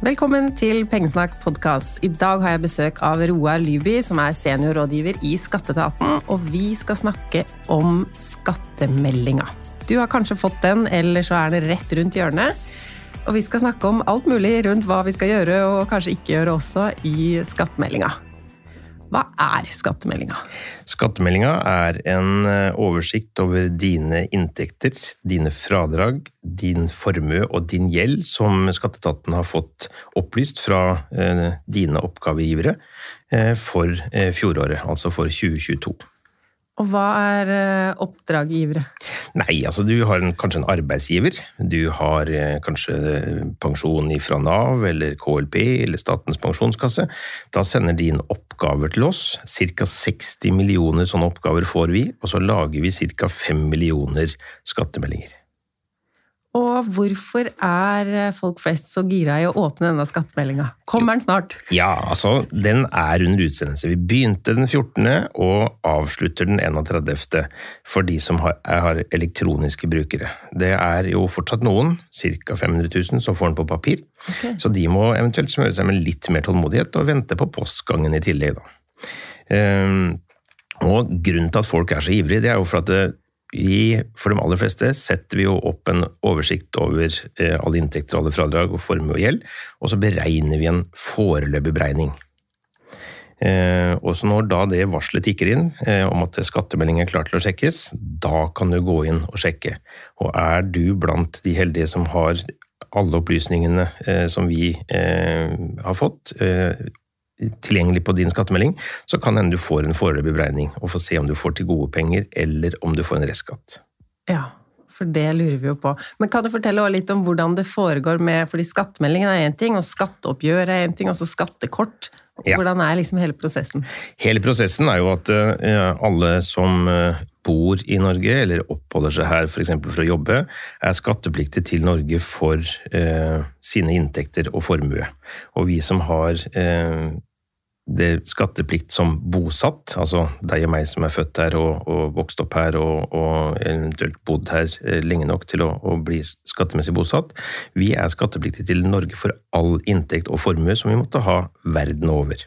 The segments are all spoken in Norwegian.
Velkommen til Pengesnakk podkast. I dag har jeg besøk av Roar Lyby, som er seniorrådgiver i Skatteetaten, og vi skal snakke om skattemeldinga. Du har kanskje fått den, eller så er den rett rundt hjørnet. Og vi skal snakke om alt mulig rundt hva vi skal gjøre, og kanskje ikke gjøre også, i skattemeldinga. Hva er skattemeldinga? Skattemeldinga er en eh, oversikt over dine inntekter, dine fradrag, din formue og din gjeld som skatteetaten har fått opplyst fra eh, dine oppgavegivere eh, for fjoråret, altså for 2022. Og hva er eh, oppdraggivere? Nei, altså du har en, kanskje en arbeidsgiver. Du har eh, kanskje pensjon fra Nav eller KLP eller Statens pensjonskasse. Da sender de inn oppgaver til oss. Ca. 60 millioner sånne oppgaver får vi, og så lager vi ca. 5 millioner skattemeldinger. Og hvorfor er eh, folk flest så gira i å åpne denne skattemeldinga? Kommer den snart? Ja, altså, den er under utsendelse. Vi begynte den 14. og avslutter den 31. for de som har, har elektroniske brukere. Det er jo fortsatt noen, ca. 500 000, som får den på papir. Så de må eventuelt smøre seg med litt mer tålmodighet og vente på postgangen i tillegg, da. Um, og grunnen til at folk er så ivrige, det er jo for at det, vi, for de aller fleste, setter vi jo opp en oversikt over eh, alle inntekter, alle fradrag og formue og gjeld, og så beregner vi en foreløpig beregning. Eh, og så når da det varselet tikker inn eh, om at skattemeldingen er klar til å sjekkes, da kan du gå inn og sjekke. Og er du blant de heldige som har alle opplysningene som vi har fått, tilgjengelig på din skattemelding, så kan hende du får en foreløpig beregning og får se om du får til gode penger, eller om du får en restskatt. Ja, for det lurer vi jo på. Men kan du fortelle litt om hvordan det foregår med fordi skattemeldingen er én ting, og skatteoppgjør er én ting, og så skattekort. Hvordan er liksom hele prosessen? Hele prosessen er jo at eh, alle som eh, bor i Norge, eller oppholder seg her f.eks. For, for å jobbe, er skattepliktig til Norge for eh, sine inntekter og formue. Og vi som har eh, det skatteplikt som bosatt, altså deg og meg som er født her og, og vokst opp her og, og eventuelt bodd her eh, lenge nok til å, å bli skattemessig bosatt, vi er skattepliktige til Norge for all inntekt og formue som vi måtte ha verden over.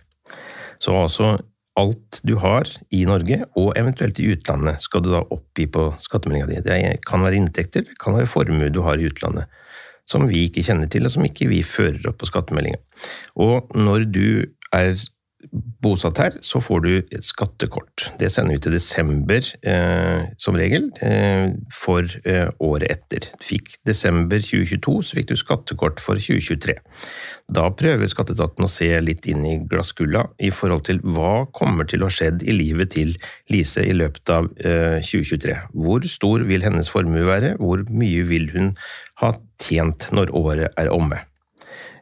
Så altså alt du har i Norge, og eventuelt i utlandet, skal du da oppgi på skattemeldinga di. Det kan være inntekter, det kan være formue du har i utlandet, som vi ikke kjenner til, og som ikke vi fører opp på skattemeldinga. Og når du er bosatt her, så får du et skattekort. Det sender vi til desember eh, som regel eh, for eh, året etter. Du fikk desember 2022, så fikk du skattekort for 2023. Da prøver skatteetaten å se litt inn i glasskulla i forhold til hva kommer til å ha skjedd i livet til Lise i løpet av eh, 2023. Hvor stor vil hennes formue være? Hvor mye vil hun ha tjent når året er omme?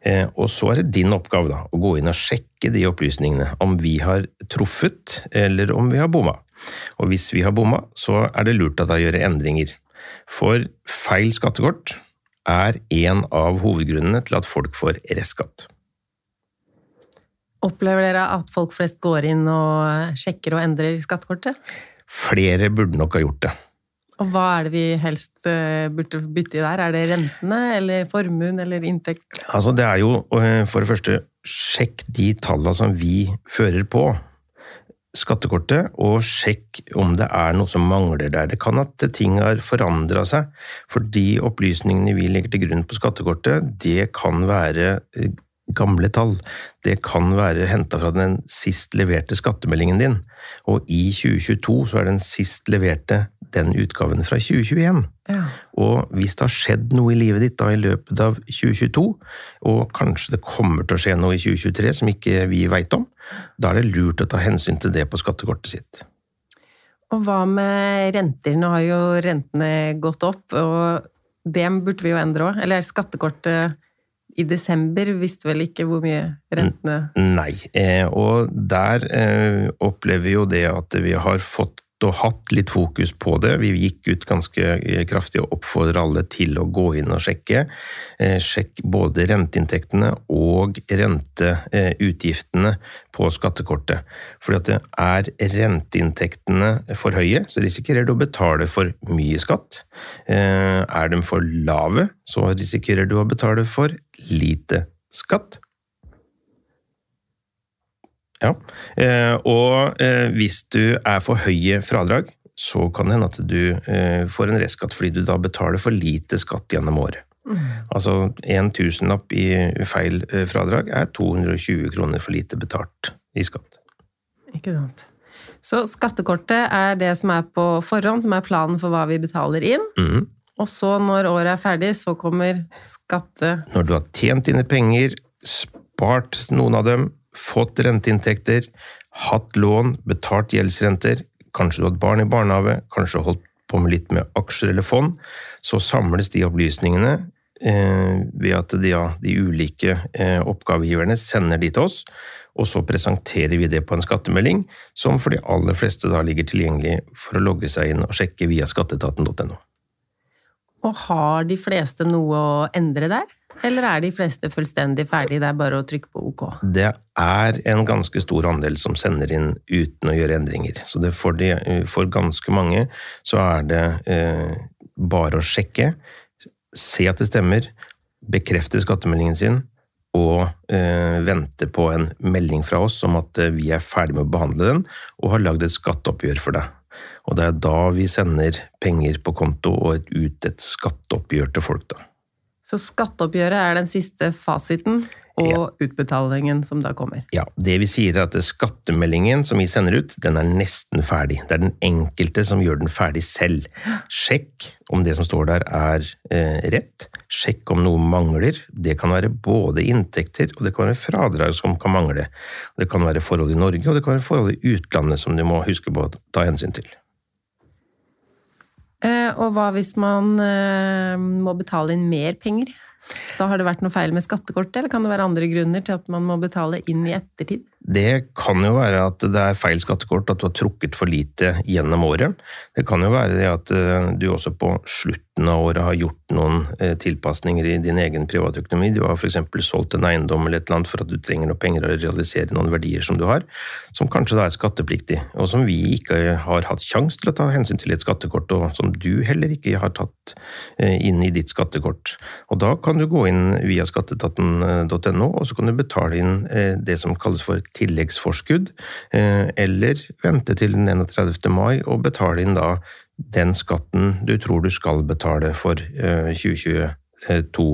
Eh, og så er det din oppgave da, å gå inn og sjekke de opplysningene, om vi har truffet eller om vi har bomma. Og hvis vi har bomma, så er det lurt at da gjøre endringer. For feil skattekort er en av hovedgrunnene til at folk får restskatt. Opplever dere at folk flest går inn og sjekker og endrer skattekortet? Flere burde nok ha gjort det. Og hva er det vi helst eh, burde bytte i der? Er det rentene, eller formuen, eller inntekt? Altså, det er jo eh, for det første sjekk de tallene som vi fører på skattekortet, og sjekk om det er noe som mangler der. Det kan at ting har forandra seg, for de opplysningene vi legger til grunn på skattekortet, det kan være eh, gamle tall. Det kan være henta fra den sist leverte skattemeldingen din, og i 2022 så er den sist leverte den utgaven fra 2021. Ja. Og hvis det har skjedd noe i livet ditt da i løpet av 2022, og kanskje det kommer til å skje noe i 2023 som ikke vi veit om, da er det lurt å ta hensyn til det på skattekortet sitt. Og hva med renter? Nå har jo rentene gått opp, og det burde vi jo endre òg. Eller skattekortet i desember visste vel ikke hvor mye rentene Nei, eh, og der eh, opplever vi jo det at vi har fått og hatt litt fokus på det. Vi gikk ut ganske eh, kraftig og oppfordrer alle til å gå inn og sjekke. Eh, sjekk både renteinntektene og renteutgiftene på skattekortet. Fordi at er renteinntektene for høye, så risikerer du å betale for mye skatt. Eh, Er de for lave, så risikerer du å betale for lite skatt. Ja, eh, og eh, hvis du er for høye fradrag, så kan det hende at du eh, får en restskatt fordi du da betaler for lite skatt gjennom året. Altså en tusenlapp i feil fradrag er 220 kroner for lite betalt i skatt. Ikke sant. Så skattekortet er det som er på forhånd, som er planen for hva vi betaler inn. Mm. Og så, når året er ferdig, så kommer skatte... Når du har tjent dine penger, spart noen av dem, fått renteinntekter, hatt lån, betalt gjeldsrenter, kanskje du har hatt barn i barnehage, kanskje du har holdt på med litt med aksjer eller fond, så samles de opplysningene eh, ved at de, ja, de ulike eh, oppgavegiverne sender de til oss, og så presenterer vi det på en skattemelding, som for de aller fleste da ligger tilgjengelig for å logge seg inn og sjekke via skatteetaten.no. Og har de fleste noe å endre der? Eller er de fleste fullstendig ferdig, det er bare å trykke på OK? Det er en ganske stor andel som sender inn uten å gjøre endringer. Så for, de, for ganske mange så er det eh, bare å sjekke, se at det stemmer, bekrefte skattemeldingen sin og eh, vente på en melding fra oss om at eh, vi er ferdig med å behandle den og har lagd et skatteoppgjør for deg. Og det er da vi sender penger på konto og ut et skatteoppgjør til folk, da. Så skatteoppgjøret er den siste fasiten, og Ja. utbetalingen som da kommer. Ja, det vi sier er at skattemeldingen som vi sender ut, den er nesten ferdig. Det er den enkelte som gjør den ferdig selv. Sjekk om det som står der er eh, rett. Sjekk om noe mangler. Det kan være både inntekter og det kan være fradrag som kan mangle. Det kan være forhold i Norge og det kan være forhold i utlandet som du må huske på å ta hensyn til. Eh, og hva hvis man eh, må betale inn mer penger? Da har det vært noe feil med skattekortet, eller kan det være andre grunner til at man må betale inn i ettertid? Det kan jo være at det er feil skattekort, at du har trukket for lite gjennom året. Det kan jo være det at eh, du også på slutten av året har gjort noen eh, tilpasninger i din egen privatøkonomi. Du har f.eks. solgt en eiendom eller et eller annet for at du trenger noen penger å realisere noen verdier som du har, som kanskje da er skattepliktig, og som vi ikke har hatt sjanse til å ta hensyn til i et skattekort, og som du heller ikke har tatt eh, inn i ditt skattekort. Og da kan du gå inn via skatteetaten.no, og så kan du betale inn det som kalles for tilleggsforskudd, eh, eller vente til den 31. mai og betale inn da den skatten du tror du skal betale for eh, 2022,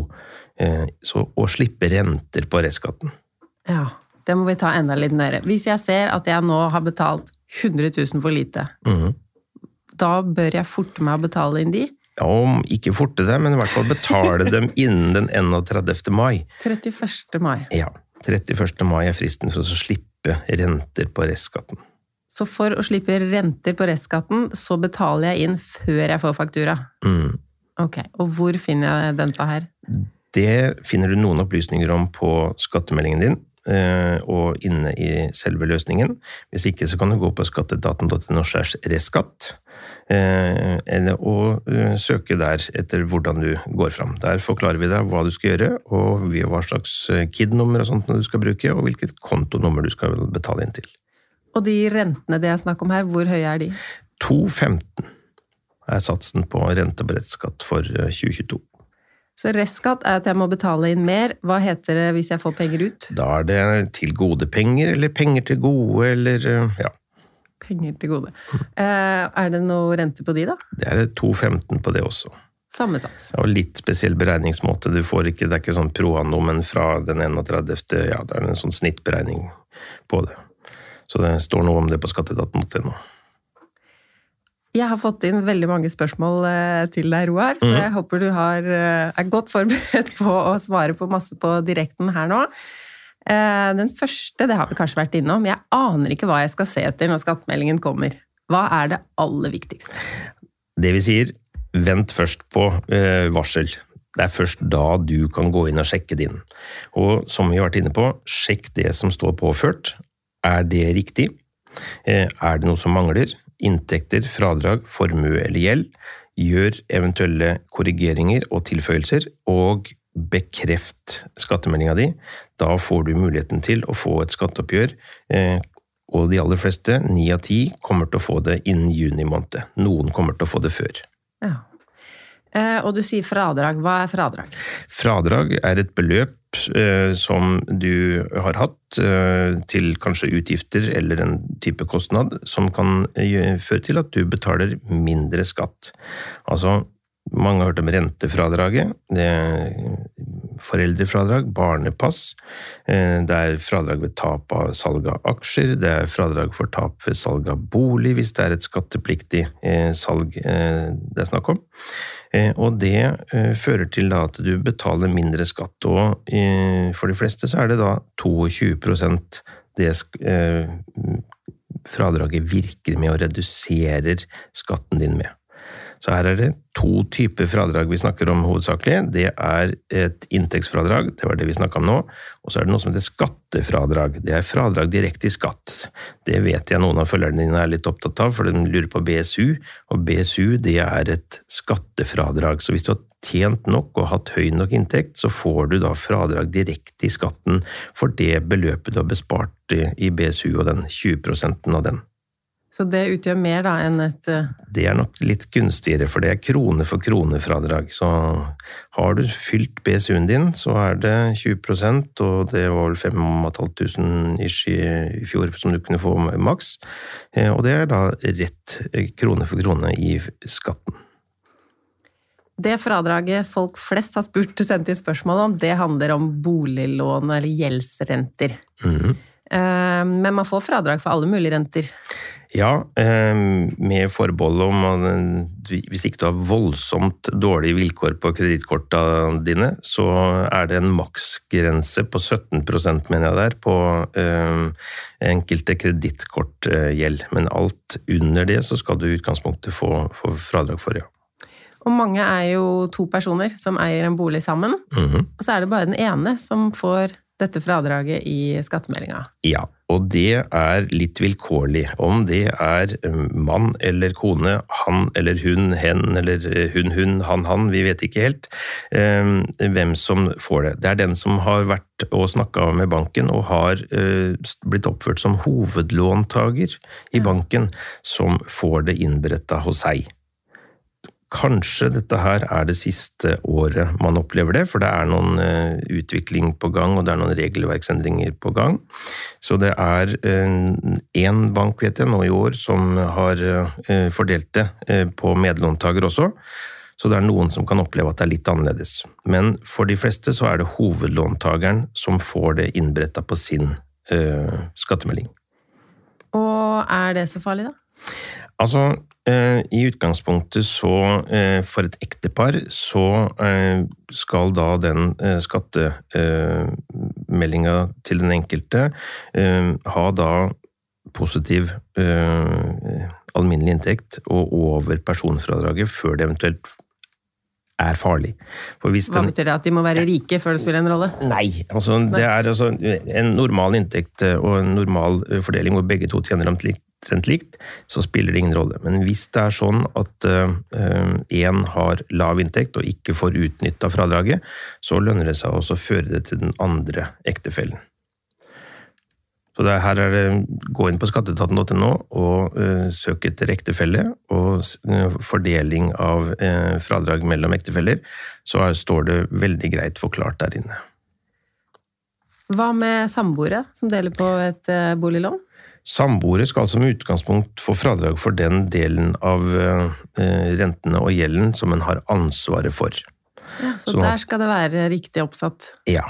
eh, så, og slippe renter på restskatten. Ja, det må vi ta enda litt nøyere. Hvis jeg ser at jeg nå har betalt 100 000 for lite, mm. da bør jeg forte meg å betale inn de. Ja, om ikke forte deg, men i hvert fall betale dem innen den 31. mai. 31. mai. Ja, 31. mai er fristen for å slippe renter på restskatten. Så for å slippe renter på restskatten, så betaler jeg inn før jeg får faktura. Mm. Ok, og hvor finner jeg dette her? Det finner du noen opplysninger om på skattemeldingen din, og inne i selve løsningen. Hvis ikke så kan du gå på skatteetaten.no slash restskatt, eh, eller- og eh, søke der etter hvordan du går fram. Der forklarer vi deg hva du skal gjøre, og hva slags eh, KID-nummer og sånt du skal bruke, og hvilket kontonummer du skal betale inn til. Og de rentene det er snakk om her, hvor høye er de? 2,15 er satsen på rente på rettsskatt for eh, 2022. Så restskatt er at jeg må betale inn mer. Hva heter det hvis jeg får penger ut? Da er det til gode penger, eller penger til gode, eller eh, ja. Penger til gode. Eh, er det noe rente på de, da? Det er 2,15 på det også. Samme sats. Ja, Og litt spesiell beregningsmåte. Du får ikke, det er ikke sånn proanomen men fra den 31. Ja, det er en sånn snittberegning på det. Så det står noe om det på skatteetaten.no. Jeg har fått inn veldig mange spørsmål eh, til deg, Roar, så jeg håper du har, eh, er godt forberedt på å svare på masse på direkten her nå. Eh, Den første, det har vi kanskje vært innom. Jeg aner ikke hva jeg skal se etter når skattemeldingen kommer. Hva er det aller viktigste? Det vi sier, vent først på varsel. Det er først da du kan gå inn og sjekke din. Og som vi har vært inne på, sjekk det som står påført. Er det riktig? Eh, er det noe som mangler? Inntekter, fradrag, formue eller gjeld? Gjør eventuelle korrigeringer og tilføyelser, og bekreft skattemeldinga di. Da får du muligheten til å få et skatteoppgjør. Eh, og de aller fleste, ni av ti, kommer til å få det innen juni måned. Noen kommer til å få det før. Ja. Eh, Og du sier fradrag. Hva er fradrag? Fradrag er et beløp eh, som du har hatt eh, til kanskje utgifter eller en type kostnad, som kan føre til at du betaler mindre skatt. Altså, mange har hørt om rentefradraget. Det foreldrefradrag, barnepass. eh, Det er fradrag ved tap av salg av aksjer. Det er fradrag for tap ved salg av bolig, hvis det er et skattepliktig eh, salg eh, det er snakk om. Og det fører til at du betaler mindre skatt. Og for de fleste så er det da 22 det fradraget virker med og reduserer skatten din med. Så her er det to typer fradrag vi snakker om hovedsakelig. Det er et inntektsfradrag, det var det vi snakka om nå. Og så er det noe som heter skattefradrag. Det er fradrag direkte i skatt. Det vet jeg noen av følgerne dine er litt opptatt av, for de lurer på BSU. Og BSU det er et skattefradrag. Så hvis du har tjent nok og hatt høy nok inntekt, så får du da fradrag direkte i skatten for det beløpet du har bespart i BSU og den 20% av den. Så det utgjør mer da enn et eh, Det er nok litt gunstigere, for det er krone for krone-fradrag. Så har du fylt BSU-en din, så er det 20% og det var vel 5500 ish i fjor som du kunne få maks. Eh, Og det er da rett eh, krone for krone i skatten. Det fradraget folk flest har spurt sendt inn spørsmål om, det handler om boliglån eller gjeldsrenter. Mm -hmm. Men man får fradrag for alle mulige renter. Ja, eh, med forbehold om at eh, hvis ikke du har voldsomt dårlige vilkår på kredittkortene dine, så er det en maksgrense på 17 mener jeg det er, på eh, enkelte kredittkortgjeld. Men alt under det så skal du i utgangspunktet få, få fradrag for, ja. Og mange er jo to personer som eier en bolig sammen, Mhm. og så er det bare den ene som får dette fradraget i skattemeldinga. Ja, og det er litt vilkårlig. Om det er eh, mann eller kone, han eller hun, hen eller eh, hun, hun, han, han, vi vet ikke helt eh, hvem som får det. Det er den som har vært og snakka med banken og har blitt oppført som hovedlåntaker i banken, som får det innberetta hos seg. Kanskje dette her er det siste året man opplever det, for det er noen eh, utvikling på gang, og det er noen regelverksendringer på gang. Så det er én bank, vet jeg, nå i år som har eh, fordelt det eh, på medlåntaker også. Så det er noen som kan oppleve at det er litt annerledes. Men for de fleste så er det hovedlåntakeren som får det innberetta på sin eh, skattemelding. Og er det så farlig, da? Altså, eh, i utgangspunktet så, eh, for et ektepar, så eh, skal da den eh, skattemeldinga til den enkelte eh, ha da positiv eh, alminnelig inntekt og over personfradraget før det eventuelt er farlig. For hvis Hva betyr det? At de må være rike før det spiller en rolle? Nei, altså det er altså en normal inntekt eh, og en normal eh, fordeling hvor begge to tjener omtrent likt, så spiller det ingen rolle. Men hvis det er sånn at én har lav inntekt og ikke får utnytta fradraget, så lønner det seg også å føre det til den andre ektefellen. Så det er, her er det gå inn på skatteetaten.no og uh, søk etter ektefelle og uh, fordeling av uh, fradrag mellom ektefeller, så står det veldig greit forklart der inne. Hva med samboere som deler på et eh, boliglån? Samboere skal som utgangspunkt få fradrag for den delen av eh, rentene og gjelden som en har ansvaret for. Ja, så at- der skal det være riktig oppsatt. Ja.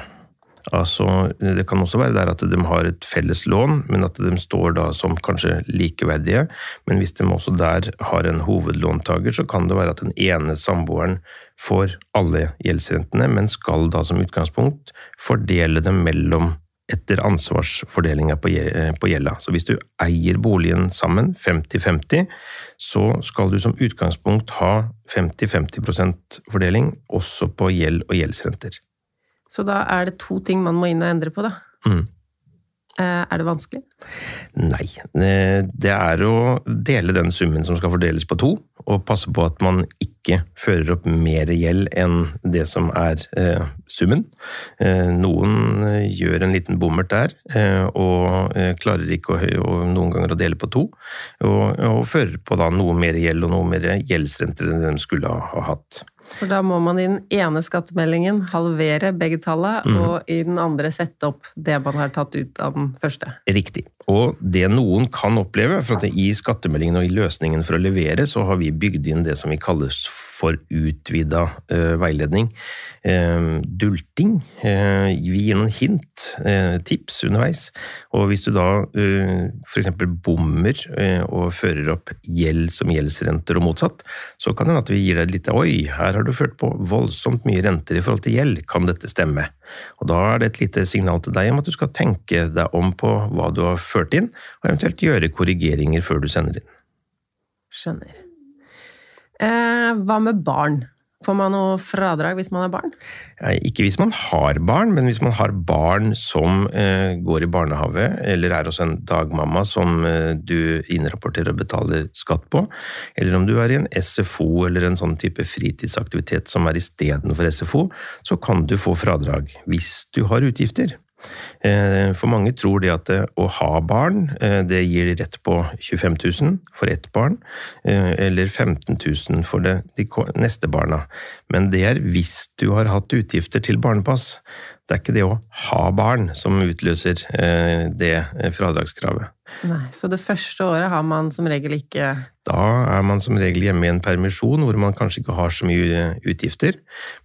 Altså, det kan også være der at de har et felles lån, men at de står da som kanskje likeverdige. Men hvis de også der har en hovedlåntaker, så kan det være at den ene samboeren får alle gjeldsrentene, men skal da som utgangspunkt fordele dem mellom etter ansvarsfordelinga på gjelda. Så hvis du eier boligen sammen, 50-50, så skal du som utgangspunkt ha 50-50 fordeling også på gjeld og gjeldsrenter. Så da er det to ting man må inn og endre på, da. Mm. Eh, Er det vanskelig? Nei, eh, det er å dele den summen som skal fordeles på to, og passe på at man ikke fører opp mer gjeld enn det som er eh, summen. Noen gjør en liten bommert der, og klarer ikke å, noen ganger å dele på to, og, og fører på da noe mer gjeld og noe mer gjeldsrenter enn de skulle ha hatt. For da må man i den ene skattemeldingen halvere begge tallene, mm. og i den andre sette opp det man har tatt ut av den første. Riktig. Og det noen kan oppleve, for at i skattemeldingen og i løsningen for å levere, så har vi bygd inn det som vi kalles for utvida eh, veiledning. Eh, dulting. Eh, vi gir noen hint, tips underveis. Og hvis du da eh, f.eks. bommer og fører opp gjeld som gjeldsrenter og motsatt, så kan det hende at vi gir deg et lite oi, her har du ført på voldsomt mye renter i forhold til gjeld, kan dette stemme? Og da er det et lite signal til deg om at du skal tenke deg om på hva du har ført inn, og eventuelt gjøre korrigeringer før du sender inn. Skjønner. Eh, hva med barn? Får man noe fradrag hvis man har barn? Ikke hvis man har barn, men hvis man har barn som eh, går i barnehage, eller er hos en dagmamma som eh, du innrapporterer og betaler skatt på, eller om du er i en SFO eller en sånn type fritidsaktivitet som er istedenfor SFO, så kan du få fradrag hvis du har utgifter. Eh, For mange tror det at å ha barn, eh, det gir rett på 25 000 for ett barn, eh, eller 15 000 for det, de neste barna. Men det er hvis du har hatt utgifter til barnepass. Det er ikke det å ha barn som utløser eh, det eh, fradragskravet. Nei, Så det første året har man som regel ikke Da er man som regel hjemme i en permisjon hvor man kanskje ikke har så mye utgifter.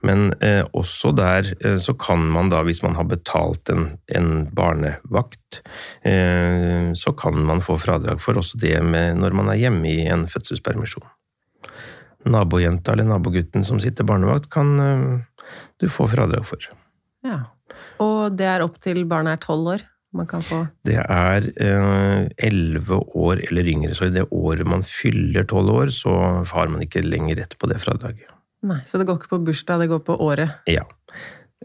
Men eh, også der eh, så kan man da, hvis man har betalt en, en barnevakt, eh, så kan man få fradrag for også det med når man er hjemme i en fødselspermisjon. Nabojenta eller nabogutten som sitter barnevakt, kan eh, du få fradrag for. Ja. Og det er opp til barnet er tolv år man kan få Det er elleve år eller yngre, så i det året man fyller tolv år, så har man ikke lenger rett på det fradraget. Nei, så det går ikke på bursdag, det går på året. Ja.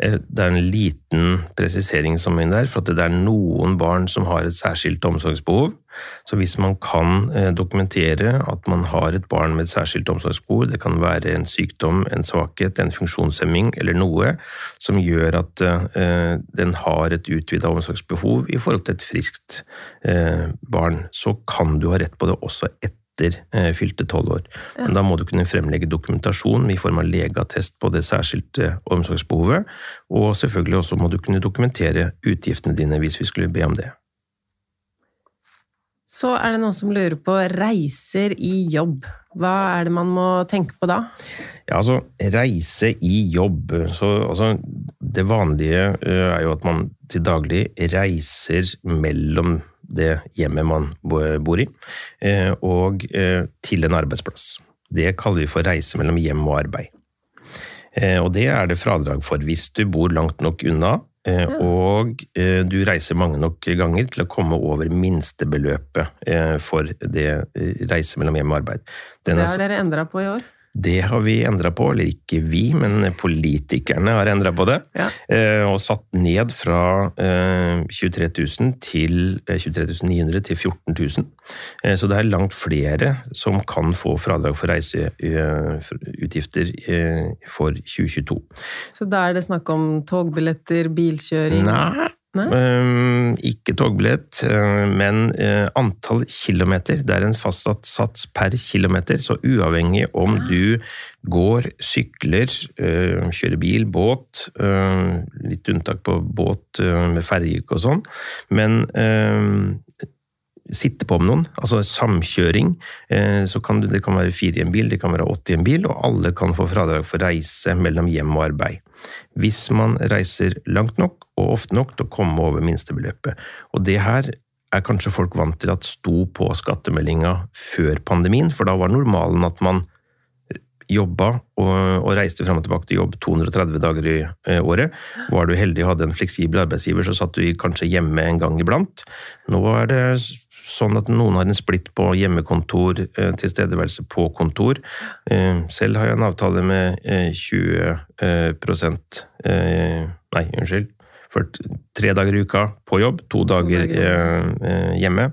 Eh, Det er en liten presisering som er der, for at det er noen barn som har et særskilt omsorgsbehov. Så hvis man kan eh, dokumentere at man har et barn med et særskilt omsorgsbehov, det kan være en sykdom, en svakhet, en funksjonshemming eller noe som gjør at eh, den har et utvida omsorgsbehov i forhold til et friskt barn, så kan du ha rett på det også etter eh, fylte tolv år. Men da må du kunne fremlegge dokumentasjon i form av legeattest på det særskilte omsorgsbehovet, og selvfølgelig også må du kunne dokumentere utgiftene dine hvis vi skulle be om det. Så er det noen som lurer på reiser i jobb. Hva er det man må tenke på da? Ja, altså, reise i jobb. Så, altså, det vanlige eh, er jo at man til daglig reiser mellom det hjemmet man bor i, eh, og eh, til en arbeidsplass. Det kaller vi for reise mellom hjem og arbeid. Eh, Og det er det fradrag for hvis du bor langt nok unna, og du reiser mange nok ganger til å komme over minstebeløpet for det reise mellom hjem og arbeid. Den Det er har dere endra på i år. Det har vi endra på, eller ikke vi, men politikerne har endra på det. Ja. Eh, og satt ned fra eh, 23 000 til eh, 23 900 til 14 000. Eh, så det er langt flere som kan få fradrag for reiseutgifter eh, for 2022. Så da er det snakk om togbilletter, bilkjøring Nei, eh, ikke togbillett, eh, men eh, antall kilometer. Det er en fastsatt sats per kilometer, så uavhengig om du går, sykler, eh, kjører bil, båt, litt unntak på båt med ferge og sånn, men eh, sitte på med noen, altså samkjøring, eh, så kan du, det kan være fire i en bil, det kan være åtte i en bil, og alle kan få fradrag for reise mellom hjem og arbeid. Hvis man reiser langt nok og ofte nok til å komme over minstebeløpet. Og det her er kanskje folk vant til at sto på skattemeldinga før pandemien, for da var normalen at man jobba og, og reiste frem og tilbake til jobb 230 dager i eh, året. Var du heldig og hadde en fleksibel arbeidsgiver, så satt du kanskje hjemme en gang iblant. Nå er det sånn at noen har en splitt på hjemmekontor, eh, tilstedeværelse på kontor. Eh, selv har jeg en avtale med eh, 20 eh, Nei, unnskyld. For tre dager i uka på jobb, to dager hjemme. eh, eh, hjemme.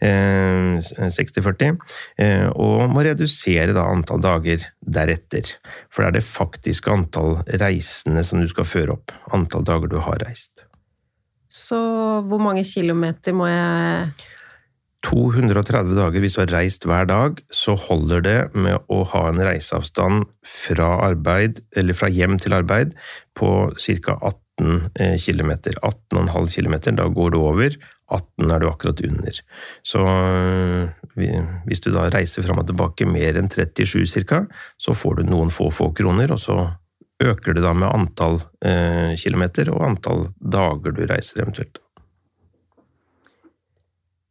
Eh, 60-40. Eh, og må redusere da antall dager deretter. For det er det faktiske antall reisende som du skal føre opp. Antall dager du har reist. Så hvor mange kilometer må jeg 230 dager hvis du har reist hver dag, så holder det med å ha en reiseavstand fra arbeid, fra hjem til arbeid på ca. 18 km. 18,5 km, da går du over. 18 er du akkurat under. Så øh, hvis du da reiser fram og tilbake mer enn 37 ca., så får du noen få få kroner, og så øker det da med antall eh, kilometer og antall dager du reiser eventuelt.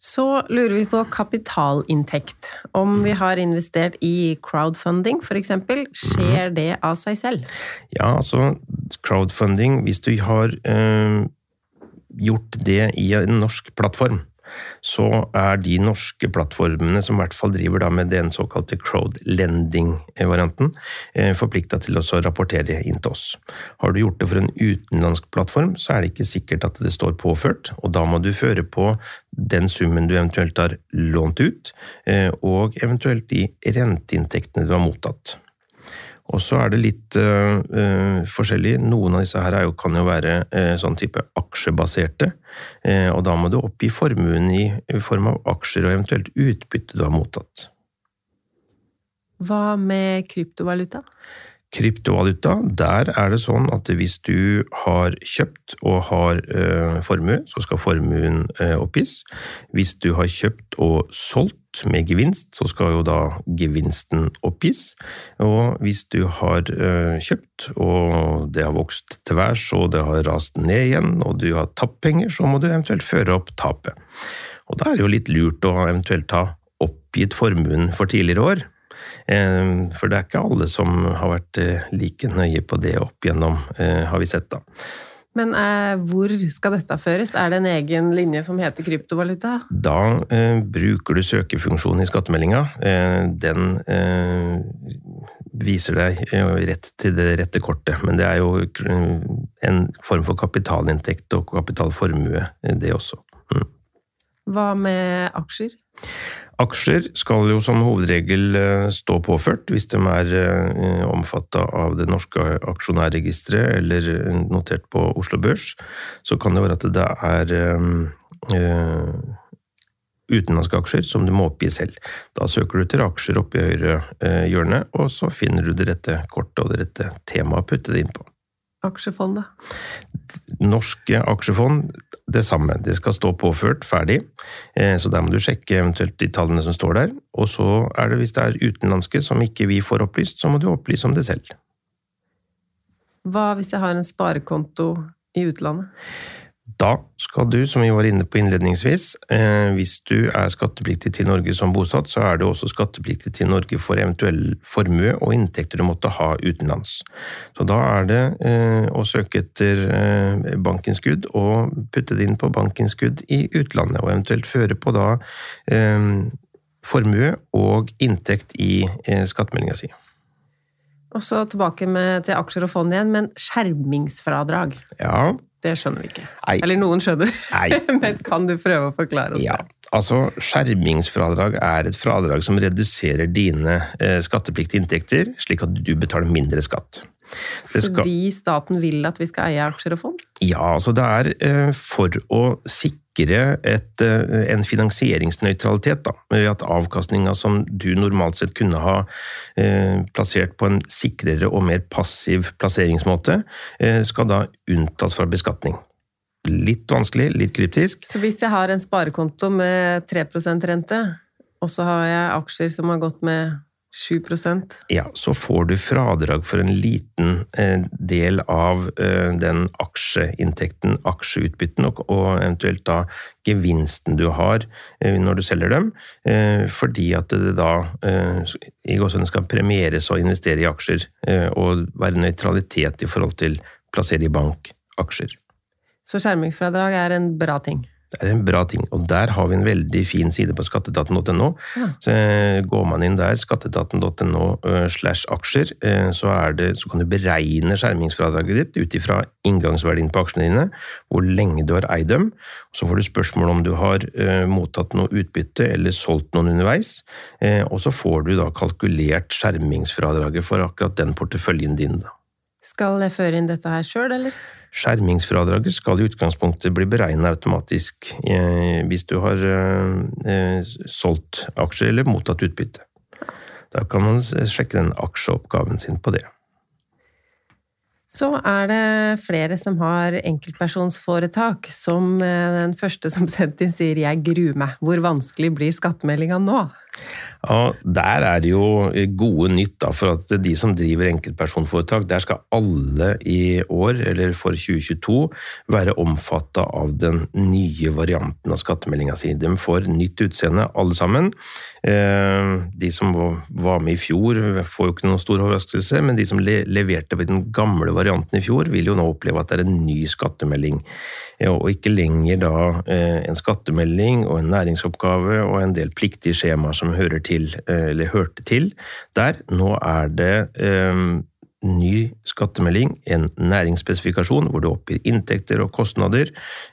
Så lurer vi på kapitalinntekt. Om vi har investert i crowdfunding, f.eks., skjer det av seg selv? Ja, altså crowdfunding, hvis du har øh, gjort det i en norsk plattform, så er de norske plattformene som i hvert fall driver da med den såkalte crowdlending-varianten, eh, forplikta til å rapportere inn til oss. Har du gjort det for en utenlandsk plattform, så er det ikke sikkert at det står påført, og da må du føre på den summen du eventuelt har lånt ut, eh, og eventuelt de renteinntektene du har mottatt. Og så er det litt uh, uh, forskjellig. Noen av disse her er jo, kan jo være uh, sånn type aksjebaserte, og da må du oppgi formuen i, i form av aksjer og eventuelt utbytte du har mottatt. Hva med kryptovaluta? Kryptovaluta, der er det sånn at hvis du har kjøpt og har formue, så skal formuen oppgis. Hvis du har kjøpt og solgt med gevinst, så skal jo da gevinsten oppgis. Og hvis du har øh, kjøpt og det har vokst til værs og det har rast ned igjen, og du har tapt penger, så må du eventuelt føre opp tapet. Og da er det jo litt lurt å eventuelt ha oppgitt formuen for tidligere år. Eh, For det er ikke alle som har vært eh, like nøye på det opp igjennom, eh, har vi sett da. Men eh, hvor skal dette føres? Er det en egen linje som heter kryptovaluta? Da eh, bruker du søkefunksjonen i skattemeldinga. Eh, den eh, viser deg eh, rett til det rette kortet, men det er jo eh, en form for kapitalinntekt og kapitalformue, det også. Mm. Hva med aksjer? Aksjer skal jo som hovedregel eh, stå påført hvis de er omfatta av det norske aksjonærregisteret eller eh, notert på Oslo Børs. Så kan det være at det er eh, eh, utenlandske aksjer som du må oppgi selv. Da søker du til aksjer oppe i høyre eh, hjørne, og så finner du det rette kortet og det rette temaet å putte det inn på. Aksjefond, da? Norske aksjefond, det samme. Det skal stå påført, ferdig. Eh, Så der må du sjekke eventuelt de tallene som står der. Og så er det hvis det er utenlandske som ikke vi får opplyst, så må du opplyse om det selv. Hva hvis jeg har en sparekonto i utlandet? Da skal du, som vi var inne på innledningsvis, eh, hvis du er skattepliktig til Norge som bosatt, så er du også skattepliktig til Norge for eventuell formue og inntekter du måtte ha utenlands. Så da er det eh, å søke etter eh, bankinnskudd og putte det inn på bankinnskudd i utlandet, og eventuelt føre på da eh, formue og inntekt i eh, skattemeldinga si. Og så tilbake med, til aksjer og fond igjen, men skjermingsfradrag. Ja, Det skjønner vi ikke. Nei. Eller noen skjønner, men kan du prøve å forklare oss Ja, det? altså skjermingsfradrag er et fradrag som reduserer dine eh, skattepliktige inntekter, slik at du betaler mindre skatt. Det skal, Fordi staten vil at vi skal eie aksjer og fond? ja, altså det er eh, for å sikre et, eh, en finansieringsnøytralitet, da, ved at avkastninga som du normalt sett kunne ha eh, plassert på en sikrere og mer passiv plasseringsmåte, eh, skal da unntas fra beskatning. Litt vanskelig, litt kryptisk. Så hvis jeg har en sparekonto med 3% rente, og så har jeg aksjer som har gått med 7 Ja, så får du fradrag for en liten eh, del av eh, den aksjeinntekten, aksjeutbytten, og, eventuelt da gevinsten du har eh, når du selger dem, fordi at det da i gåsehudene skal premieres å investere i aksjer, og være nøytralitet i forhold til plassere i bank aksjer. Så skjermingsfradrag er en bra ting. Det er en bra ting, og der har vi en veldig fin side på skatteetaten.no. Ja. Så eh, Går man inn der, skatteetaten.no eh, slash aksjer, eh, så, er det, så kan du beregne skjermingsfradraget ditt ut ifra inngangsverdien på aksjene dine, hvor lenge du har eid dem. Så får du spørsmål om du har mottatt noe utbytte eller solgt noen underveis, og så får du da kalkulert skjermingsfradraget for akkurat den porteføljen din. da. Skal jeg føre inn dette her sjøl, eller? Skjermingsfradraget skal i utgangspunktet bli beregnet automatisk eh, hvis du har eh, eh, solgt aksjer eller mottatt utbytte. Da kan man sjekke den aksjeoppgaven sin på det. Så er det flere som har enkeltpersonsforetak, som den første som sendte inn sier 'jeg gruer meg'. Hvor vanskelig blir skattemeldinga nå? Ja, der er det jo gode nytt, da, for at de som driver enkeltpersonforetak, der skal alle i år, eller for 2022, være omfatta av den nye varianten av skattemeldinga si. De får nytt utseende, alle sammen. Eh, De som var med i fjor, får jo ikke noen stor overraskelse, men de som leverte ved den gamle varianten i fjor, vil jo nå oppleve at det er en ny skattemelding. Og ikke lenger da eh, en skattemelding og en næringsoppgave og en del pliktige skjemaer som hører til, eh, eller hørte til der. Nå er det eh, ny skattemelding, en næringsspesifikasjon hvor du oppgir inntekter og kostnader,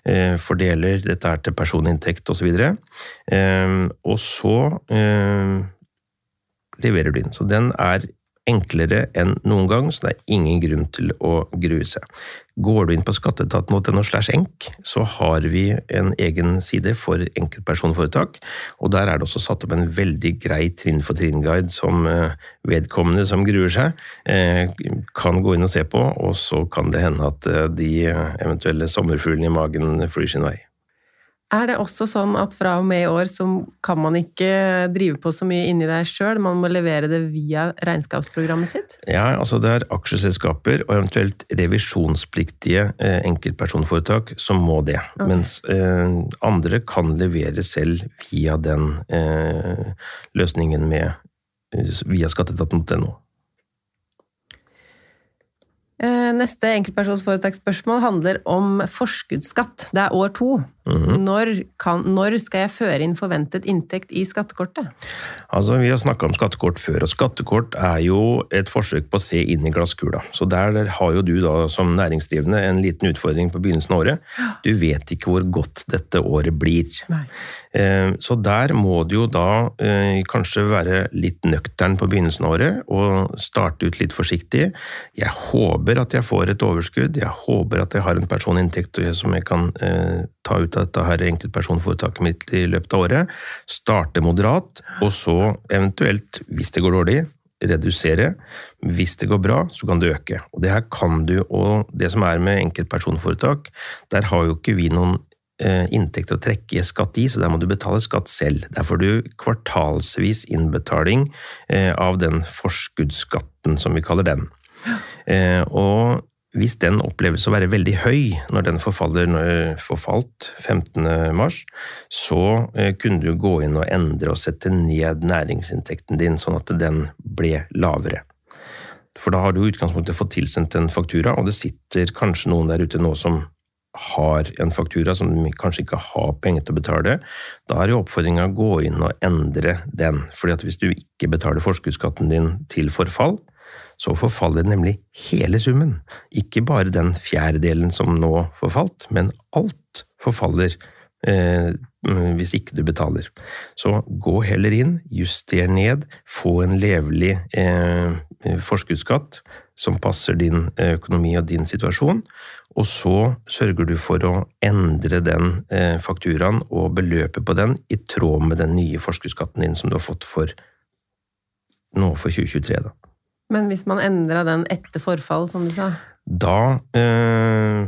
eh, fordeler dette her til personinntekt osv. Eh, og så eh, leverer du inn. Så den er enklere enn noen gang, så det er ingen grunn til å grue seg. Går du inn på skatteetaten.no slash enk, så har vi en egen side for enkeltpersonforetak, og der er det også satt opp en veldig grei trinn-for-trinn-guide som eh, vedkommende som gruer seg, eh, kan gå inn og se på, og så kan det hende at eh, de eventuelle sommerfuglene i magen flyr sin vei. Er det også sånn at fra og med i år så kan man ikke drive på så mye inni deg sjøl, man må levere det via regnskapsprogrammet sitt? Ja, altså det er aksjeselskaper og eventuelt revisjonspliktige eh, enkeltpersonforetak som må det. Okay. Mens eh, andre kan levere selv via den eh, løsningen med via skatteetaten.no. Neste enkeltpersonsforetaksspørsmål handler om forskuddsskatt. Det er år to. Mhm. når, kan, når skal jeg føre inn forventet inntekt i skattekortet? Altså, Vi har snakka om skattekort før, og skattekort er jo et forsøk på å se inn i glasskula. Så der har jo du da som næringsdrivende en liten utfordring på begynnelsen av året. Du vet ikke hvor godt dette året blir. Nei. Eh, Så der må du jo da eh, kanskje være litt nøktern på begynnelsen av året og starte ut litt forsiktig. Jeg håper at jeg får et overskudd, jeg håper at jeg har en personinntekt som jeg kan eh, ta ut av dette her enkeltpersonforetaket mitt i løpet av året. Starte moderat, og så eventuelt, hvis det går dårlig, redusere. Hvis det går bra, så kan det øke. Og det her kan du, og det som er med enkeltpersonforetak, der har jo ikke vi noen eh, inntekt å trekke skatt i, så der må du betale skatt selv. Der får du kvartalsvis innbetaling eh, av den forskuddsskatten, som vi kaller den. Eh, og hvis den oppleves å være veldig høy når den forfaller når forfalt 15. mars, så eh, kunne du gå inn og endre og sette ned næringsinntekten din, sånn at den ble lavere. For da har du i utgangspunktet fått tilsendt en faktura, og det sitter kanskje noen der ute nå som har en faktura som de kanskje ikke har penger til å betale. Da er jo oppfordringa å gå inn og endre den. fordi at hvis du ikke betaler forskuddsskatten din til forfall, så forfaller nemlig hele summen. Ikke bare den fjerdedelen som nå forfalt, men alt forfaller eh, hvis ikke du betaler. Så gå heller inn, juster ned, få en levelig eh, forskuddsskatt som passer din økonomi og din situasjon, og så sørger du for å endre den eh, fakturaen og beløpet på den i tråd med den nye forskuddsskatten din som du har fått for nå for 2023. da. Men hvis man endra den etter forfall, som du sa? Da eh,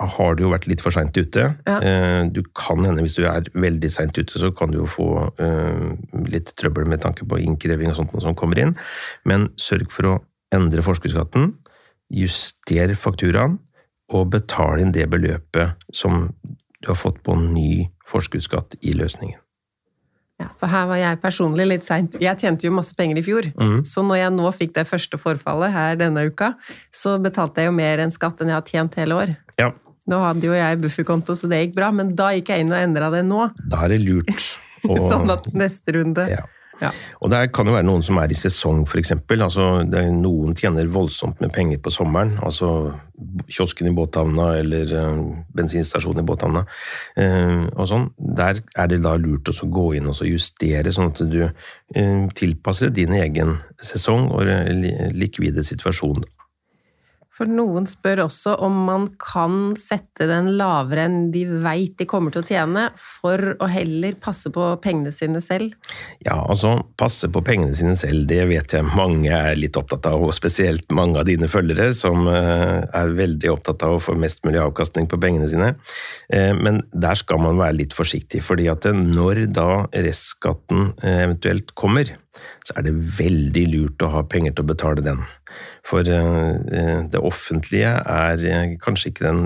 har du jo vært litt for seint ute. Ja. Eh, du kan hende, hvis du er veldig seint ute, så kan du jo få eh, litt trøbbel med tanke på innkreving og sånt som kommer inn. Men sørg for å endre forskuddsskatten. Juster fakturaen, og betal inn det beløpet som du har fått på ny forskuddsskatt i løsningen. Ja, for her var jeg personlig litt seint. Jeg tjente jo masse penger i fjor. Mm. Så når jeg nå fikk det første forfallet her denne uka, så betalte jeg jo mer enn skatt enn jeg har tjent hele år. Ja, Nå hadde jo jeg bufferkonto, så det gikk bra, men da gikk jeg inn og endra det nå. da er det lurt Og... Sånn at neste runde ja. Ja. Og det kan jo være noen som er i sesong, f.eks. Altså, noen tjener voldsomt med penger på sommeren. Altså kiosken i båthavna eller uh, bensinstasjonen i båthavna. og sånn. Der er det da lurt å gå inn og justere, sånn at du eh, tilpasser din egen sesong og likvide situasjon. For noen spør også om man kan sette den lavere enn de veit de kommer til å tjene, for å heller passe på pengene sine selv. Ja, altså, passe på pengene sine selv, det vet jeg mange er litt opptatt av, og spesielt mange av dine følgere, som eh, er veldig opptatt av å få mest mulig avkastning på pengene sine. Eh, Men der skal man være litt forsiktig, fordi at når da restskatten eh, eventuelt kommer, så er det veldig lurt å ha penger til å betale den. For eh, eh, det offentlige er eh, kanskje ikke den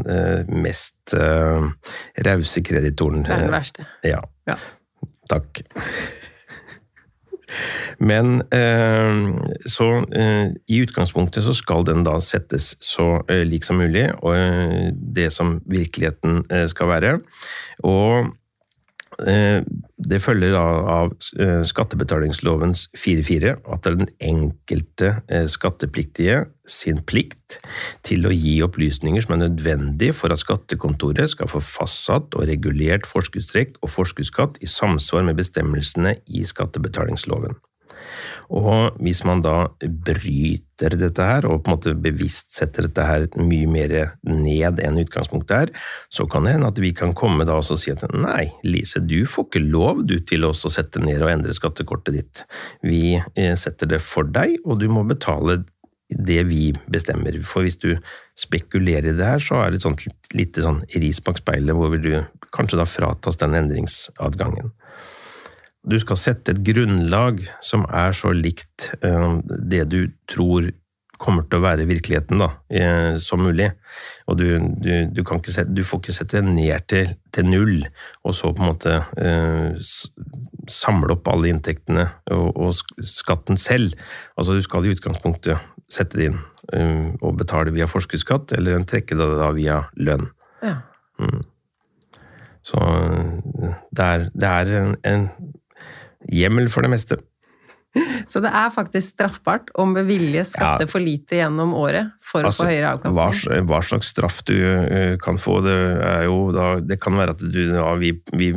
mest rause kreditoren. Det er den verste. ja. Ja. Takk. Men så i utgangspunktet så skal den da settes så lik som mulig, og det som virkeligheten skal være. Og det følger av skattebetalingslovens 4-4 at det er den enkelte eh, skattepliktige sin plikt til å gi opplysninger som er nødvendige for at skattekontoret skal få fastsatt og regulert forskuddstrekk og forskuddsskatt i samsvar med bestemmelsene i skattebetalingsloven. Og hvis man da bryter dette her, og på en måte bevisst setter dette her mye mer ned enn utgangspunktet er, så kan det hende at vi kan komme da og si at nei, Lise, du får ikke lov du til å sette ned og endre skattekortet ditt. Vi eh, setter det for deg, og du må betale det vi bestemmer. For hvis du spekulerer i det her, så er det et sånt lite sånn ris bak speilet, hvor du kanskje da fratas den endringsadgangen. Du skal sette et grunnlag som er så likt eh, det du tror kommer til å være virkeligheten da, eh, som mulig. Og du, du, du, kan ikke sette, du får ikke sette ned til, til null, og så på en måte eh, samle opp alle inntektene og, og skatten selv. Altså du skal i utgangspunktet sette det inn eh, og betale via forskuddsskatt, eller en trekke det da via lønn. Ja. Så eh, det er, det er en, en hjemmel for det meste. Så det er faktisk straffbart å med vilje skatte Ja. for lite gjennom året for å Altså, få høyere Hva, avkastning. hva slags straff du eh, kan få, det er jo da Det kan være at du, ja, vi, vi,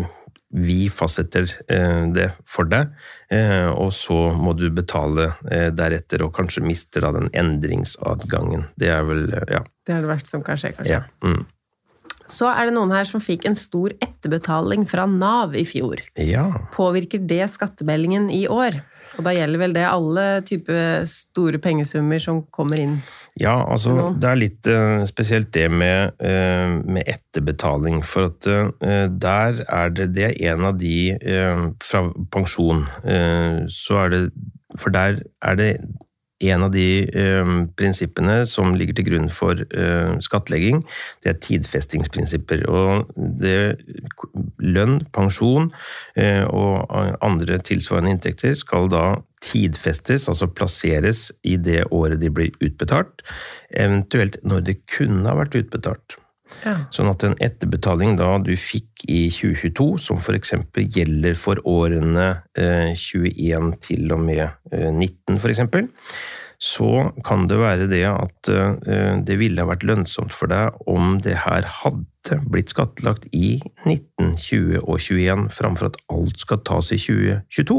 vi fastsetter eh, det for deg, eh, og så må du betale deretter, og kanskje mister da den endringsadgangen. Det er vel Ja. Det er det verste som kan skje, kanskje. ja. Mm. Så er det noen her som fikk en stor etterbetaling fra Nav i fjor. ja. Påvirker det skattemeldingen i år? Og da gjelder vel det alle typer store pengesummer som kommer inn. Ja, altså det er litt uh, spesielt det med, uh, med etterbetaling. For at uh, der er det Det er en av de fra pensjon. så er det For der er det en av de eh, prinsippene som ligger til grunn for eh, skattlegging, det er tidfestingsprinsipper. Og det, lønn, pensjon eh, og andre tilsvarende inntekter skal da tidfestes, altså plasseres i det året de blir utbetalt, eventuelt når det kunne ha vært utbetalt. Ja. Sånn at en etterbetaling da du fikk i 2022, som f.eks. gjelder for årene eh, 21 til og med eh, 19 f.eks., så kan det være det at eh, det ville ha vært lønnsomt for deg om det her hadde blitt skattlagt i 19, 20 og 21, framfor at alt skal tas i 2022.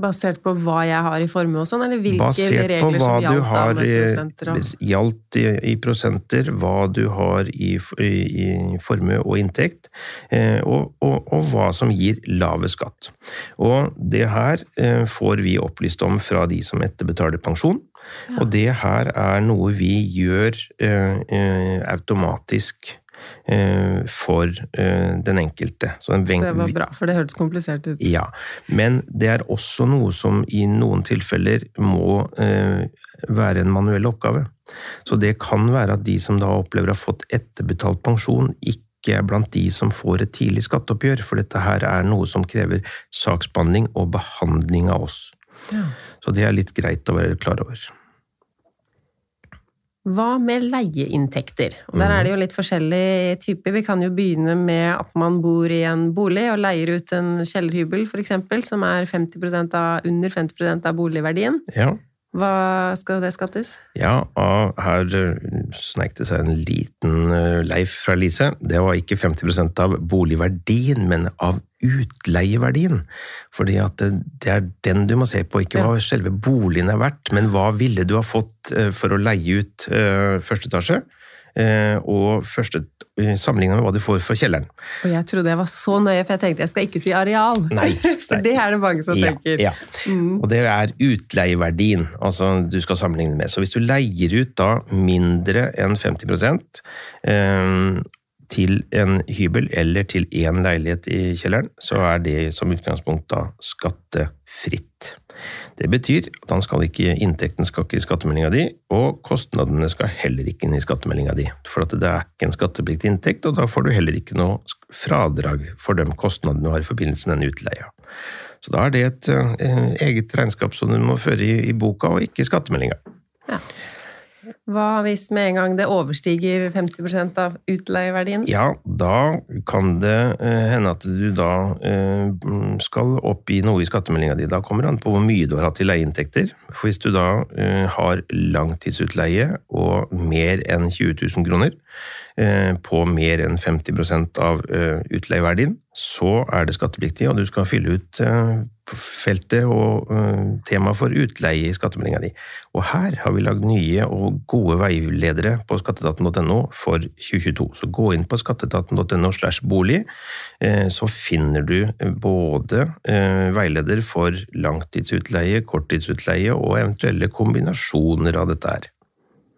Basert på hva jeg har i formue og sånn, eller hvilke Basert på regler hva som du gjaldt da har med i, prosenter og gjaldt i, i prosenter, hva du har i, i, i formue og inntekt, eh, og, og, og hva som gir lave skatt. Og det her eh, får vi opplyst om fra de som etterbetaler pensjon. Og det her er noe vi gjør eh, eh, automatisk for eh, den enkelte. Så en Det var bra, for det hørtes komplisert ut. ja, men det er også noe som i noen tilfeller må eh, være en manuell oppgave. Så det kan være at de som da opplever å ha fått etterbetalt pensjon, ikke er blant de som får et tidlig skatteoppgjør, for dette her er noe som krever saksbehandling og behandling av oss. Ja. Så det er litt greit å være klar over. Hva med leieinntekter? Og der er det jo litt forskjellige typer. Vi kan jo begynne med at man bor i en bolig og leier ut en kjellerhybel, f.eks., som er 50% av, under 50% av boligverdien. Ja, Hva skal det skattes? ja og her snek det seg en liten eh, Leif fra Lise. Det var ikke 50% av boligverdien, men av utleieverdien. Fordi at det det er den du må se på, ikke hva selve boligen er verdt, men hva ville du ha fått eh, for å leie ut eh, første etasje, eh, og første, sammenligna med hva du får for kjelleren. Og jeg trodde jeg var så nøye, for jeg tenkte jeg skal ikke si areal. Nei, for det er det mange som Ja, tenker. ja. Og det er utleieverdien altså du skal sammenligne med. Så hvis du leier ut da mindre enn 50 eh, til en hybel eller til én leilighet i kjelleren, så er det som utgangspunkt da skattefritt. Det betyr at han skal ikke, inntekten skal ikke i skattemeldinga di, og kostnadene skal heller ikke inn i skattemeldinga di. For det er ikke en skattepliktig inntekt, og da får du heller ikke noe fradrag for de kostnadene du har i forbindelse med den utleia. Så da er det et eh, eget regnskap som du må føre i, i boka, og ikke i skattemeldinga. Hva hvis med en gang det overstiger 50% av utleieverdien? Ja, da kan det eh, hende at du da skal opp i noe i skattemeldinga di. Da kommer det an på hvor mye du har hatt i leieinntekter. For hvis du da eh, har langtidsutleie og mer enn 20 000 kroner eh, på mer enn 50 av eh, utleieverdien, så er det skattepliktig, og du skal fylle ut eh, feltet og eh, tema for utleie i skattemeldinga di. Og her har vi lagd nye og gode veiledere på skatteetaten.no for 2022. Så gå inn på skatteetaten.no slash bolig, eh, så finner du både eh, veileder for langtidsutleie, korttidsutleie og eventuelle kombinasjoner av dette her.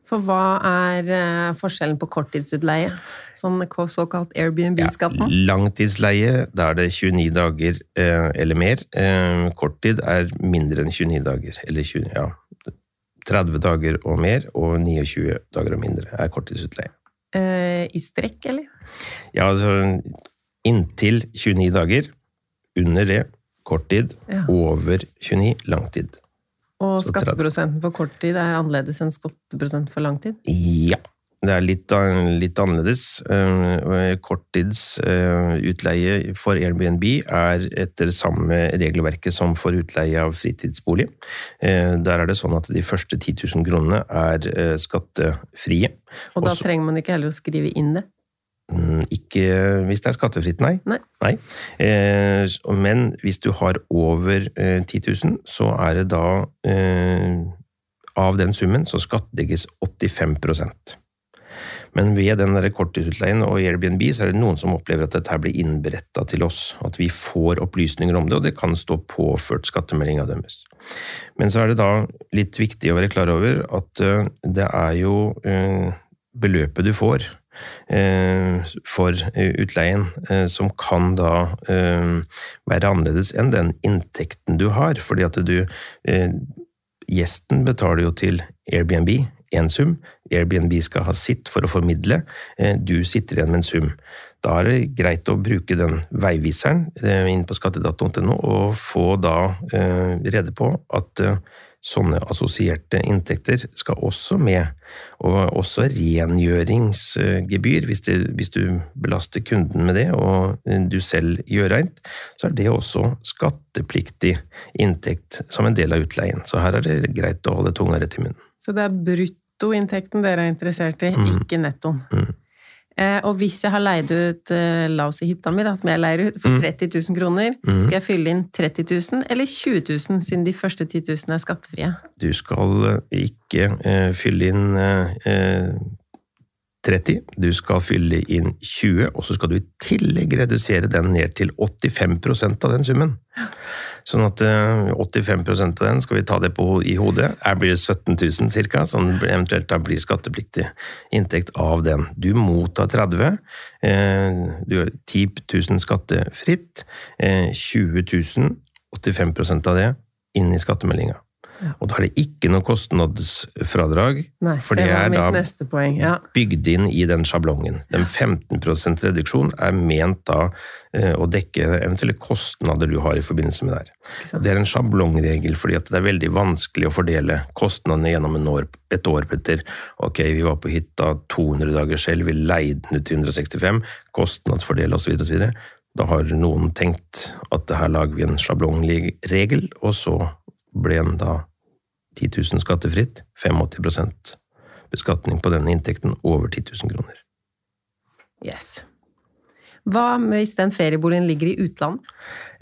For hva er uh, forskjellen på korttidsutleie? Sånn såkalt Airbnb-skatten? Langtidsleie, da er det 29 dager uh, eller mer. Uh, korttid er mindre enn 29 dager, eller 20, ja, 30 dager og mer, og 29 dager og mindre er korttidsutleie. I strekk, eller? Ja, altså inntil 29 dager. Under det korttid. Ja. Over 29 langtid. Og skatteprosenten for korttid er annerledes enn skatteprosenten for lang tid? Ja. Det er litt, litt annerledes. Eh, Korttidsutleie for Airbnb er etter samme regelverket som for utleie av fritidsbolig. Eh, Der er det sånn at de første 10 000 kronene er eh, skattefrie. Og da Også- trenger man ikke heller å skrive inn det? Mm, Ikke hvis det er skattefritt, nei. Nei. Eh, men hvis du har over eh, 10 000, så er det da eh, Av den summen så skattlegges 85% Men ved den korttidsutleien og Airbnb så er det noen som opplever at dette blir innberetta til oss. At vi får opplysninger om det, og det kan stå påført skattemeldinga deres. Men så er det da litt viktig å være klar over at eh, det er jo eh, beløpet du får for eh, utleien, eh, som kan da eh, være annerledes enn den inntekten du har. Fordi at du Gjesten betaler jo til Airbnb én sum. Airbnb skal ha sitt for å formidle. Du sitter igjen med en sum. Da er det greit å bruke den veiviseren inn på skattedato.no og få da rede på at sånne assosierte inntekter skal også med. Og også rengjøringsgebyr, hvis, det, hvis du belaster kunden med det og du selv gjør rent, så er det også skattepliktig inntekt som en del av utleien. Så her er det greit å holde tunga rett i munnen. Så det er bruttoinntekten dere er interessert i, Mm. ikke nettoen. Mm. Eh, og hvis jeg har leid ut eh, la oss si hytta mi, da, som jeg leier ut, for Mm. 30 000 kroner, Mm. skal jeg fylle inn 30 000 eller 20 000, siden de første 10 000 er skattefrie? Du skal eh, ikke uh, fylle inn uh, 30, du skal fylle inn 20, og så skal du i tillegg redusere den ned til 85% av den summen. Sånn at eh, 85 av den skal vi ta det på i hodet. Her blir det 17 000 ca., som eventuelt da blir skattepliktig inntekt av den. Du mottar 30, eh, du har 10 000 skattefritt, eh, 20 000, 85% av det, inn i skattemeldinga. Og da er det ikke noe kostnadsfradrag, Nei, for det er da poeng. Ja. bygd inn i den sjablongen. Den 15% reduksjon er ment da eh, å dekke eventuelle kostnader du har i forbindelse med det her. Det er en sjablongregel, fordi at det er veldig vanskelig å fordele kostnadene gjennom en år, et år, Petter. Ok, vi var på hytta 200 dager selv, vi leide den ut til 165, kostnadsfordel osv. osv. Da har noen tenkt at her lager vi en sjablongregel, og så ble den da 10 000 skattefritt, 85% beskatning på denne inntekten over 10 000 kroner. Yes. Hva hvis den ferieboligen ligger i utlandet?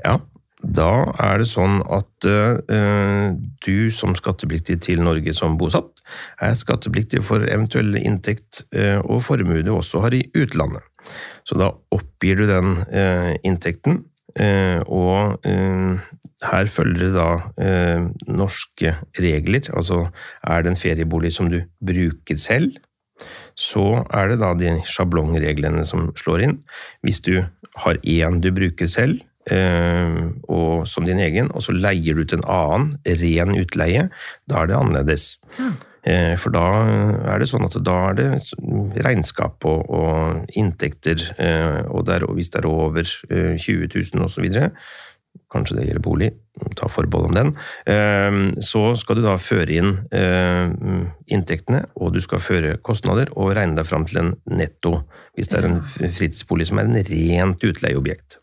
Ja, da er det sånn at eh, du som skattepliktig til Norge som bosatt, er skattepliktig for eventuell inntekt eh, og formue du også har i utlandet. Så da oppgir du den eh, inntekten, og eh, her følger det da eh, norske regler. Altså er det en feriebolig som du bruker selv, så er det da de sjablongreglene som slår inn. Hvis du har én du bruker selv, eh, og som din egen, og så leier du ut en annen, ren utleie, da er det annerledes. Eh, For da er det sånn at da er det regnskap og, og inntekter, eh, og, der, hvis det er over eh, 20 000 osv., kanskje det gjelder bolig, ta forbehold om den, eh, så skal du da føre inn eh, inntektene, og du skal føre kostnader, og regne deg fram til en netto, hvis det er en fritidsbolig som er en rent utleieobjekt.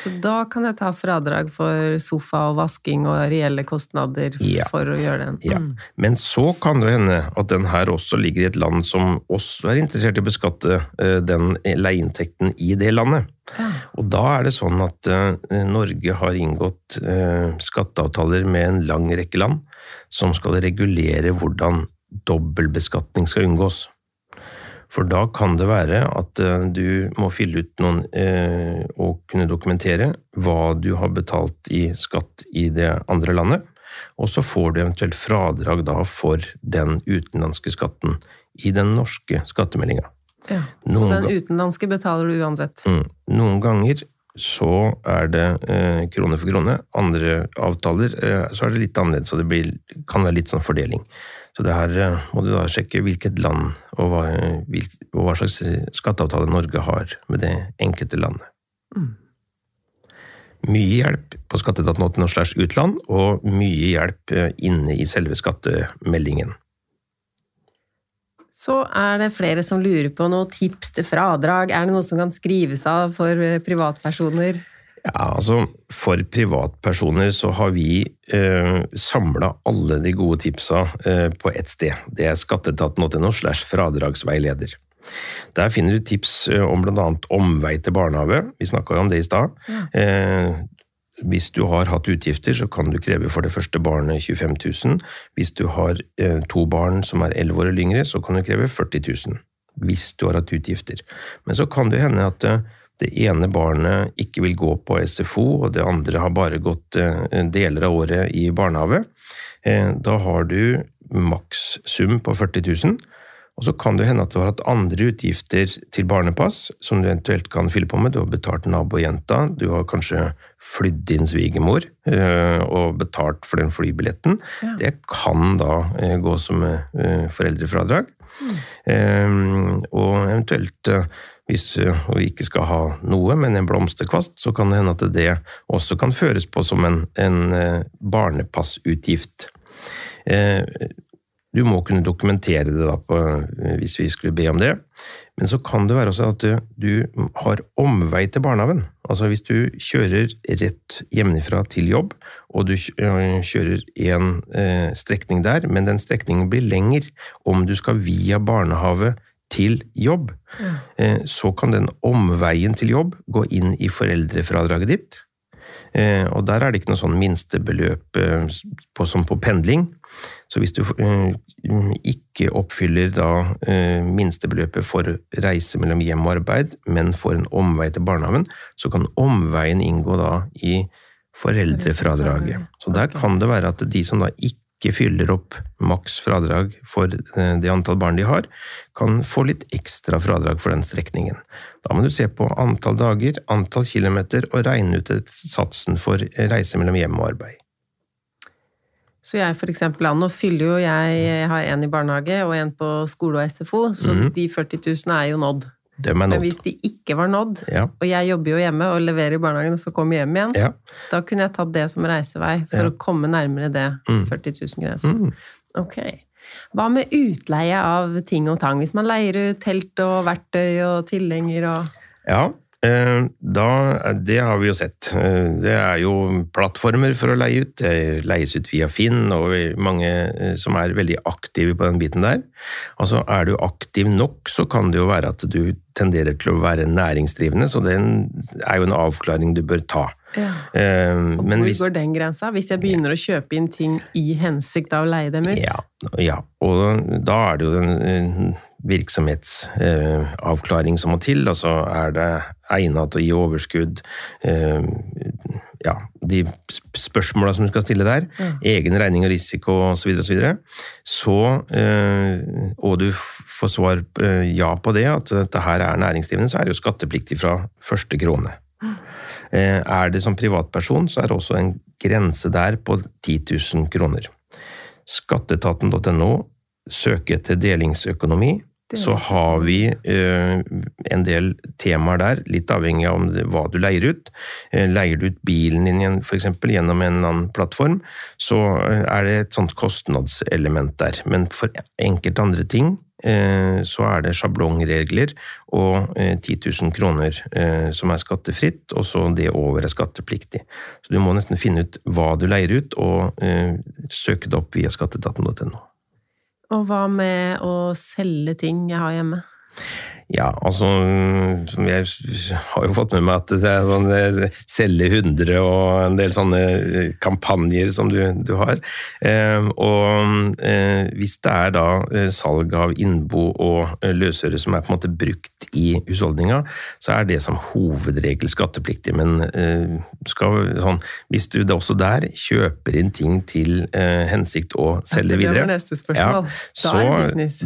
Så da kan jeg ta fradrag for sofa og vasking og reelle kostnader Ja. for å gjøre den. Ja. Mm. Men så kan det hende at den her også ligger i et land som også er interessert i å beskatte eh, den leieinntekten i det landet. Ja. Og da er det sånn at eh, Norge har inngått eh, skatteavtaler med en lang rekke land som skal regulere hvordan dobbeltbeskatning skal unngås. For da kan det være at eh, du må fylle ut noen eh, og kunne dokumentere hva du har betalt i skatt i det andre landet, og så får du eventuelt fradrag da for den utenlandske skatten i den norske skattemeldinga. Ja. Så Noen den utenlandske betaler du uansett? Mm. Noen ganger så er det eh, krone for krone, andre avtaler eh, så er det litt annerledes, så det blir, kan være litt sånn fordeling. Så det her eh, må du da sjekke hvilket land og hva, hvil, og hva slags skatteavtale Norge har med det enkelte landet. Mm. Mye hjelp på skatteetaten.no slash utland, og mye hjelp eh, inne i selve skattemeldingen. Så er det flere som lurer på noen tips til fradrag. Er det noe som kan skrives av for eh, privatpersoner? Ja, altså For privatpersoner så har vi eh, samla alle de gode tipsa eh, på ett sted. Det er skatteetaten.no slash fradragsveileder. Der finner du tips eh, om bl.a. omvei til barnehage. Vi snakka jo om det i stad. Eh, hvis du har hatt utgifter, så kan du kreve for det første barnet 25 000. Hvis du har eh, to barn som er 11 år eller yngre, så kan du kreve 40 000. Hvis du har hatt utgifter. Men så kan det hende at eh, det ene barnet ikke vil gå på SFO, og det andre har bare gått eh, deler av året i barnehage. Eh, Da har du makssum på 40 000, Og så kan det hende at du har hatt andre utgifter til barnepass, som du eventuelt kan fylle på med. Du har betalt nabojenta, du har kanskje flydd din svigermor øh, og betalt for den flybilletten. Ja. Det kan da gå som foreldrefradrag. Mm. og eventuelt, hvis vi ikke skal ha noe, men en blomsterkvast, så kan det hende at det også kan føres på som en, en øh, barnepassutgift. Eh, du må kunne dokumentere det da på, hvis vi skulle be om det. Men så kan det være også at du, har omvei til barnehagen. Altså hvis du kjører rett hjemmefra til jobb, og du kjører en eh, strekning der, men den strekningen blir lengre om du skal via barnehage til jobb, eh, så kan den omveien til jobb gå inn i foreldrefradraget ditt. Eh, og der er det ikke noe sånn minstebeløp eh, på, som på pendling. Så hvis du ikke oppfyller da minstebeløpet for reise mellom hjem og arbeid, men får en omvei til barnehagen, så kan omveien inngå da i foreldrefradraget. Så der kan det være at de som da ikke fyller opp maks fradrag for eh, det antall barn de har, kan få litt ekstra fradrag for den strekningen. Da må du se på antall dager, antall kilometer og regne ut satsen for reise mellom hjem og arbeid. Så jeg for eksempel, nå fyller jo jeg, jeg har en i barnehage og en på skole og SFO, så Mhm. de 40 000 er jo nådd. Men hvis de ikke var nådd, Ja, og jeg jobber jo hjemme og leverer i barnehagen og så kommer hjem igjen, ja. da kunne jeg tatt det som reisevei for Ja. å komme nærmere det Mm. 40 000-grensen. Mm. Ok. Hva med utleie av ting og tang? Hvis man leier ut telt og verktøy og tilhenger og Ja, da, det har vi jo sett. Eh, Det er jo plattformer for å leie ut. Det leies ut via Finn, og mange eh, som er veldig aktive på den biten der. Altså, er du aktiv nok, så kan det jo være at du tenderer til å være næringsdrivende, så det er jo en avklaring du bør ta. Ja. Og Men hvor hvis, går den grensa? Hvis jeg begynner å kjøpe inn ting i hensikt av å leie dem ut? Ja, ja, og da er det jo den virksomhetsavklaring som må til. Altså er det egnet til å gi overskudd? Eh, ja, de sp- spørsmåla som du skal stille der. Egen regning og risiko osv. Så, videre, så, eh, og du får svar eh, ja på det, at dette her er næringsdrivende, så er det jo skattepliktig fra første krone. Er det som privatperson, så er det også en grense der på 10 000 kroner. Skatteetaten.no søker etter delingsøkonomi. Så har vi eh, en del temaer der, litt avhengig av hva du leier ut. Eh, leier du ut bilen din eksempel, gjennom en annen plattform, så eh, er det et sånt kostnadselement der. Men for enkelte andre ting eh, så er det sjablongregler og eh, 10 000 kroner eh, som er skattefritt, og så det over er skattepliktig. Så du må nesten finne ut hva du leier ut, og eh, søke det opp via skatteetaten.no. Og hva med å selge ting jeg har hjemme? Ja, altså Jeg har jo fått med meg at det er sånn selge 100 og en del sånne eh, kampanjer som du, du har. Eh, og eh, hvis det er da eh, salg av innbo og eh, løsøre som er på en måte brukt i husholdninga, så er det som hovedregel skattepliktig. Men eh, skal, sånn, hvis du det også der kjøper inn ting til eh, hensikt å selge videre ja, så,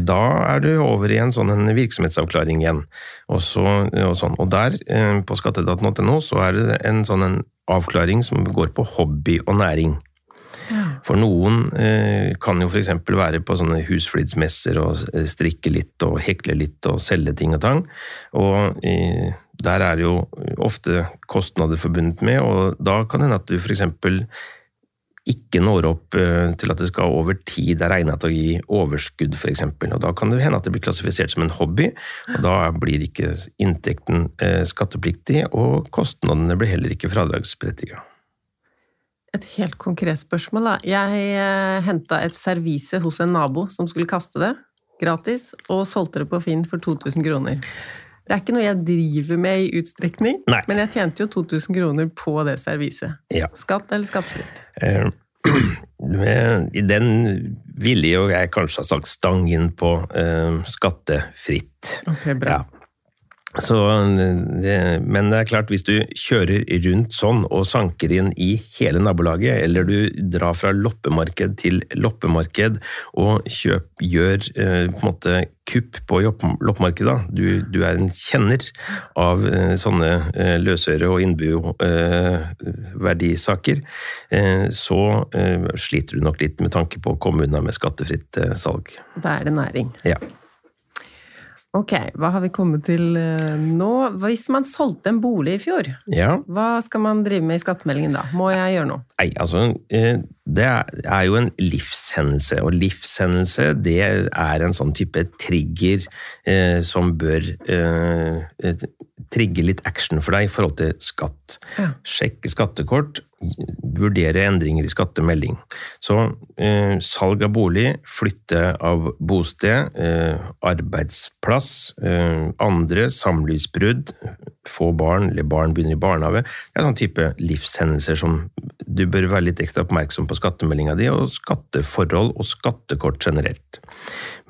da er du over i en sånn en virksomhetsavklaring igjen. Og, så, og, sånn. og der, eh, på skatteetaten.no, så er det en sånn en avklaring som går på hobby og næring. For noen eh, kan jo f.eks. være på sånne husflidsmesser og eh, strikke litt og hekle litt og selge ting og tang. Og eh, der er det jo ofte kostnader forbundet med, og da kan det hende at du f.eks ikke når opp eh, til at det skal over tid er regnet til å gi overskudd, f.eks. Og da kan det hende at det blir klassifisert som en hobby, og da blir ikke inntekten eh, skattepliktig, og kostnadene blir heller ikke fradragsberettiget. Et helt konkret spørsmål, da. Jeg eh, henta et servise hos en nabo som skulle kaste det, gratis, og solgte det på Finn for 2000 kroner. Det er ikke noe jeg driver med i utstrekning, Nei. men jeg tjente jo 2000 kroner på det serviset. Ja. Skatt eller skattefritt? Eh, I den ville jo jeg kanskje ha sagt stang inn på eh, skattefritt. Ok, bra. Ja. Så det, men det er klart, hvis du kjører rundt sånn og sanker inn i hele nabolaget, eller du drar fra loppemarked til loppemarked og kjøp, gjør eh, på en måte kupp på loppemarkedet, du, du er en kjenner av eh, sånne eh, løsøre- og innboverdisaker, eh, så eh, sliter du nok litt med tanke på å komme unna med skattefritt eh, salg. Da er det næring. Ja. Ok, hva har vi kommet til eh, nå? Hvis man solgte en bolig i fjor, ja. hva skal man drive med i skattemeldingen da? Må jeg gjøre noe? Nei, altså eh, Det er jo en livshendelse, og livshendelse det er en sånn type trigger eh, som bør eh, trigge litt action for deg i forhold til skatt. Ja. Sjekke skattekort, vurdere endringer i skattemelding. Så eh, salg av bolig, flytte av bosted, eh, arbeidsplass, eh, andre samlivsbrudd, få barn eller barn begynner i barnehage. Det er sånn type livshendelser som du bør være litt ekstra oppmerksom på skattemeldinga di, og skatteforhold og skattekort generelt.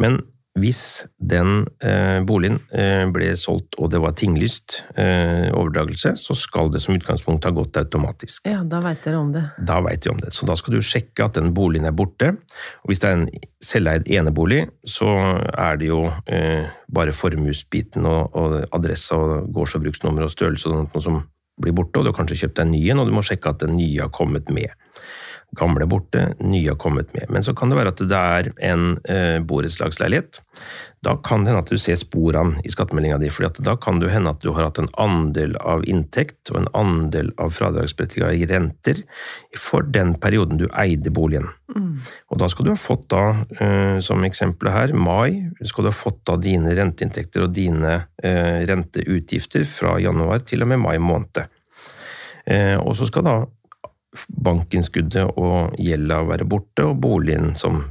Men hvis den eh, boligen eh, ble solgt og det var tinglyst eh, overdragelse, så skal det som utgangspunkt ha gått automatisk. Ja, da veit dere om det. Da veit vi om det. Så da skal du sjekke at den boligen er borte. Og hvis det er en selveid enebolig, så er det jo eh, bare formuesbiten og, og adresse og gårds- og bruksnummer og størrelse og noe som blir borte, og du har kanskje kjøpt deg en ny en, og du må sjekke at den nye har kommet med. Gamle borte, nye har kommet med. Men så kan det være at det er en eh, borettslagsleilighet. Da kan det hende at du ser sporene i skattemeldinga di, for da kan det hende at du har hatt en andel av inntekt og en andel av fradragsberettiga i renter for den perioden du eide boligen. Og da skal du ha fått da, eh, som eksempelet her, mai, skal du ha fått da dine renteinntekter og dine eh, renteutgifter fra januar til og med mai måned. Eh, og så skal da bankinnskuddet og gjelda være borte, og boligen som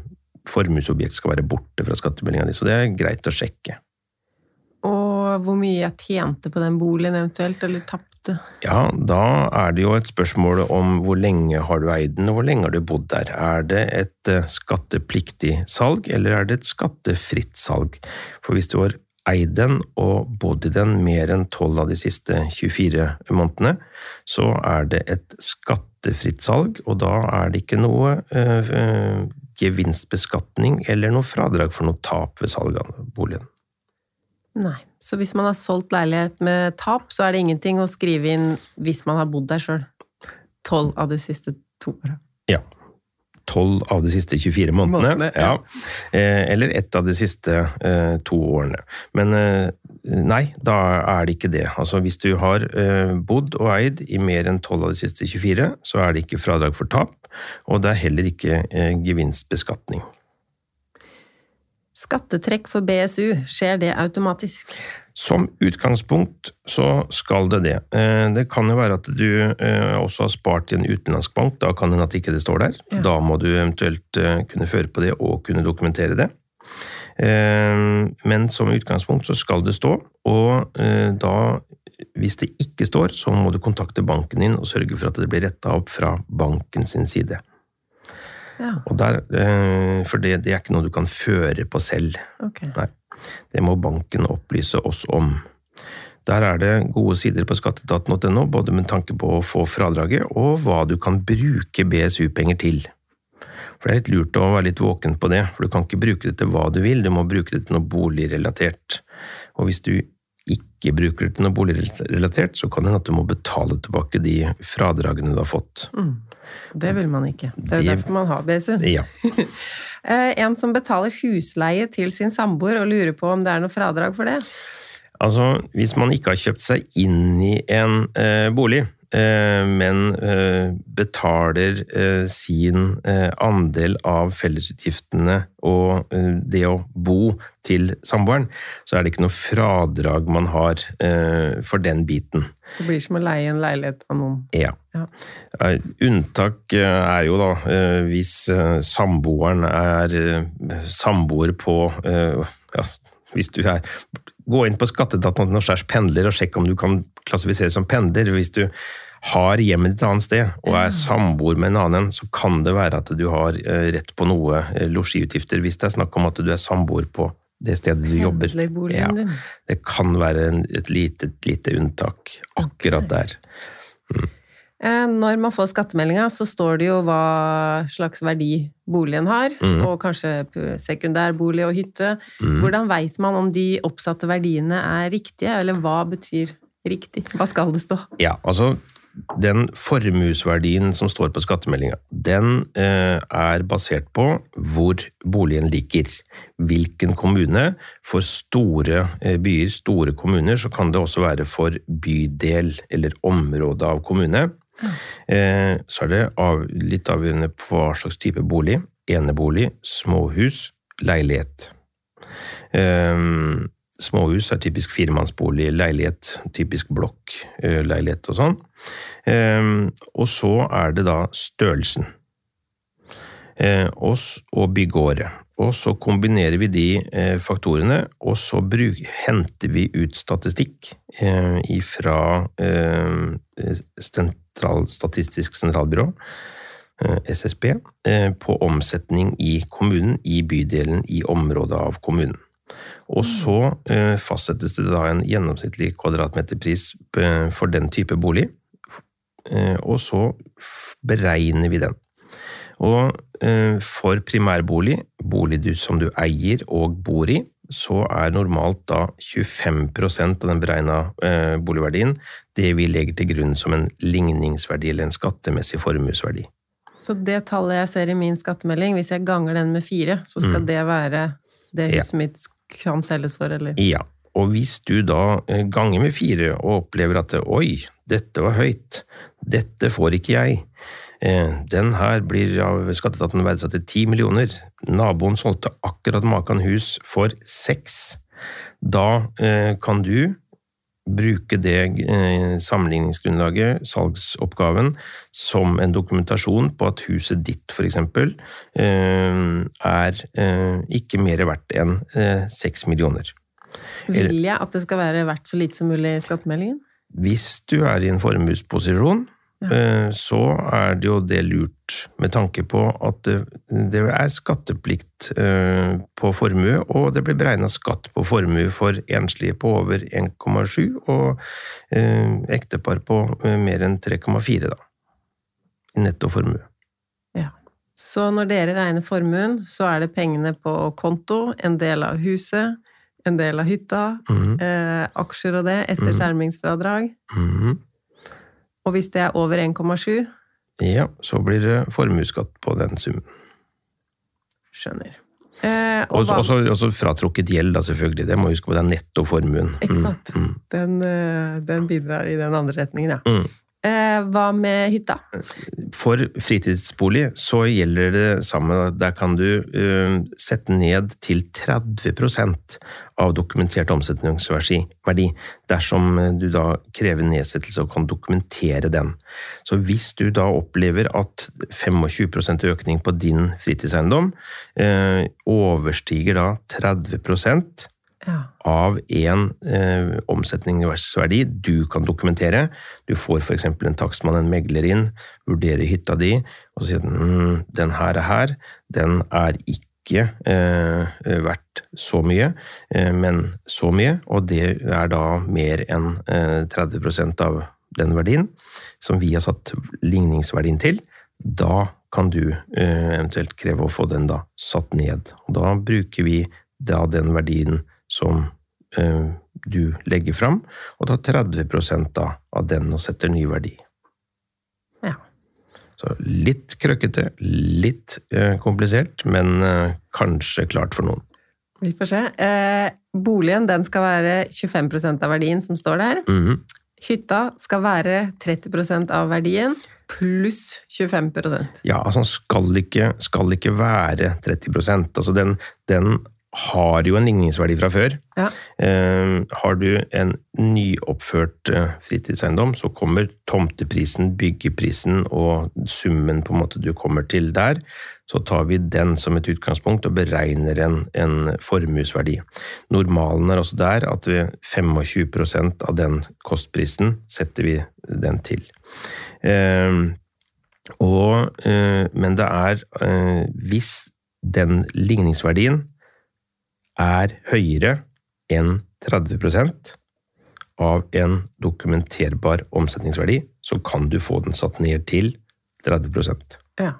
formuesobjekt skal være borte fra skattemeldinga di. Så det er greit å sjekke. Og hvor mye jeg tjente på den boligen eventuelt, eller tapte. Ja, da er det jo et spørsmål om hvor lenge har du eid den, og hvor lenge har du bodd der. Er det et eh, skattepliktig salg, eller er det et skattefritt salg? For hvis du har eid den og bodd i den mer enn 12 av de siste 24 månedene, så er det et skattefritt salg, og da er det ikke noe eh, eh, gevinstbeskatning eller noe fradrag for noe tap ved salg av boligen. Nei. Så hvis man har solgt leilighet med tap, så er det ingenting å skrive inn hvis man har bodd der sjøl. Tolv av de siste to åra. Ja. 12 av de siste 24 månedene. Månedene, ja. ja. Eh, eller ett av de siste eh, to årene. Men eh, nei, da er det ikke det. Altså Hvis du har eh, bodd og eid i mer enn 12 av de siste 24, så er det ikke fradrag for tap, og det er heller ikke eh, gevinstbeskatning. Skattetrekk for BSU, skjer det automatisk? Som utgangspunkt så skal det det. Eh, Det kan jo være at du også har spart i en utenlandsk bank, da kan det hende at ikke det står der. Ja. Da må du eventuelt kunne føre på det og kunne dokumentere det. Eh, Men som utgangspunkt så skal det stå, og eh, da, hvis det ikke står, så må du kontakte banken din og sørge for at det blir retta opp fra banken sin side. Ja, der, eh, for det, det er ikke noe du kan føre på selv. Okay. Nei, det må banken opplyse oss om. Der er det gode sider på skatteetaten.no, både med tanke på å få fradraget og hva du kan bruke BSU-penger til. For det er litt lurt å være litt våken på det, for du kan ikke bruke det til hva du vil, du må bruke det til noe boligrelatert. Og hvis du ikke bruker det til noe boligrelatert, så kan det hende at du må betale tilbake de fradragene du har fått. Mm. Det vil man ikke. Det er Det- derfor man har BSU. Ja. Eh, En som betaler husleie til sin samboer og lurer på om det er noe fradrag for det? Altså, hvis man ikke har kjøpt seg inn i en eh, bolig, men eh, betaler eh, sin eh, andel av fellesutgiftene og eh, det å bo til samboeren, så er det ikke noe fradrag man har eh, for den biten. Det blir som å leie en leilighet av noen. Ja. Ja. Eh, Unntak eh, er jo da eh, hvis eh, samboeren er eh, samboer på eh, ja, Hvis du er Gå inn på skatteetaten og skjærs pendler og sjekk om du kan klassifiseres som pendler. Hvis du har hjemmet ditt et annet sted og er samboer med en annen, så kan det være at du har eh, rett på noe eh, losjiutgifter hvis det er snakk om at du er samboer på det stedet du jobber. Ja. Det kan være et lite, lite unntak akkurat der. Eh, Når man får skattemeldinga, så står det jo hva slags verdi boligen har, mm. og kanskje sekundærbolig og hytte. Mm. Hvordan veit man om de oppsatte verdiene er riktige, eller hva betyr riktig? Hva skal det stå? Ja, altså den formuesverdien som står på skattemeldinga, den eh, er basert på hvor boligen ligger. Hvilken kommune. For store eh, byer, store kommuner, så kan det også være for bydel eller område av kommune. Eh, så er det av, litt avgjørende på hva slags type bolig. Enebolig, småhus, leilighet. Eh, småhus er typisk firemannsbolig, leilighet, typisk blokkleilighet og sånn. Eh, og så er det da størrelsen. Eh, og, og byggeåret. Og så kombinerer vi de eh, faktorene, og så bruk, henter vi ut statistikk eh, fra eh, Statistisk sentralbyrå, eh, SSB, eh, på omsetning i kommunen, i bydelen, i området av kommunen. Og så eh, fastsettes det da en gjennomsnittlig kvadratmeterpris for den type bolig, og så beregner vi den. Og for primærbolig, bolig du, som du eier og bor i, så er normalt da 25% av den beregna eh, boligverdien det vi legger til grunn som en ligningsverdi eller en skattemessig formuesverdi. Så det tallet jeg ser i min skattemelding, hvis jeg ganger den med fire, så skal Mm. det være det Ja. huset mitt kan selges for, eller? Ja, og hvis du da eh, ganger med fire og opplever at oi, dette var høyt, dette får ikke jeg, den her blir av skatteetaten verdsatt til ti millioner, naboen solgte akkurat maken hus for seks, da eh, kan du bruke det eh, sammenligningsgrunnlaget, salgsoppgaven, som en dokumentasjon på at huset ditt eh, er eh, ikke mer verdt enn eh, seks millioner. Vil jeg at det skal være verdt så lite som mulig i skattemeldingen? Hvis du er i en formuesposisjon, eh, så er det jo det lurt med tanke på at det, er skatteplikt eh, på formue, og det blir beregna skatt på formue for enslige på over 1,7 og eh, ektepar på eh, mer enn 3,4, da. I netto formue. Så når dere regner formuen, så er det pengene på konto, en del av huset, en del av hytta, mm. eh, aksjer og det, etter Mhm. skjermingsfradrag. mhm. Og hvis det er over 1,7, Ja, så blir det formuesskatt på den summen. skjønner. Eh, og også, også, også fratrukket gjeld, da, selvfølgelig. Det må huske på, det er netto formuen. Ikke sant? Mm, den, eh, den bidrar i den andre retningen, ja. mm. Eh, hva med hytta? For fritidsbolig så gjelder det samme. Der kan du eh, sette ned til 30% av dokumentert omsetningsverdi dersom eh, du da krever nedsettelse og kan dokumentere den. Så hvis du da opplever at 25% økning på din fritidseiendom overstiger da 30 Av en eh, omsetningsverdi du kan dokumentere. Du får f.eks. en takstmann, en megler inn, vurderer hytta di, og sier den mm, den her er her, den er ikke eh, verdt så mye, eh, men så mye, og det er da mer enn eh, 30% av den verdien som vi har satt ligningsverdien til. Da kan du eh, eventuelt kreve å få den da satt ned. Og da bruker vi da den verdien som eh, du legger fram, og tar 30 da av den og setter ny verdi. Ja. Så litt krøkkete, litt eh, komplisert, men eh, kanskje klart for noen. Vi får se. Eh, boligen den skal være 25% av verdien som står der. Mhm. Hytta skal være 30% av verdien pluss 25% Ja, altså den skal ikke, skal ikke være 30% Altså den, den har jo en ligningsverdi fra før. Ja. Eh, har du en nyoppført eh, fritidseiendom, så kommer tomteprisen, byggeprisen og summen på en måte du kommer til der. Så tar vi den som et utgangspunkt og beregner en, en formuesverdi. Normalen er også der at vi 25% av den kostprisen setter vi den til. Eh, og, eh, men det er eh, Hvis den ligningsverdien er høyere enn 30% av en dokumenterbar omsetningsverdi, så kan du få den satt ned til 30 Ja.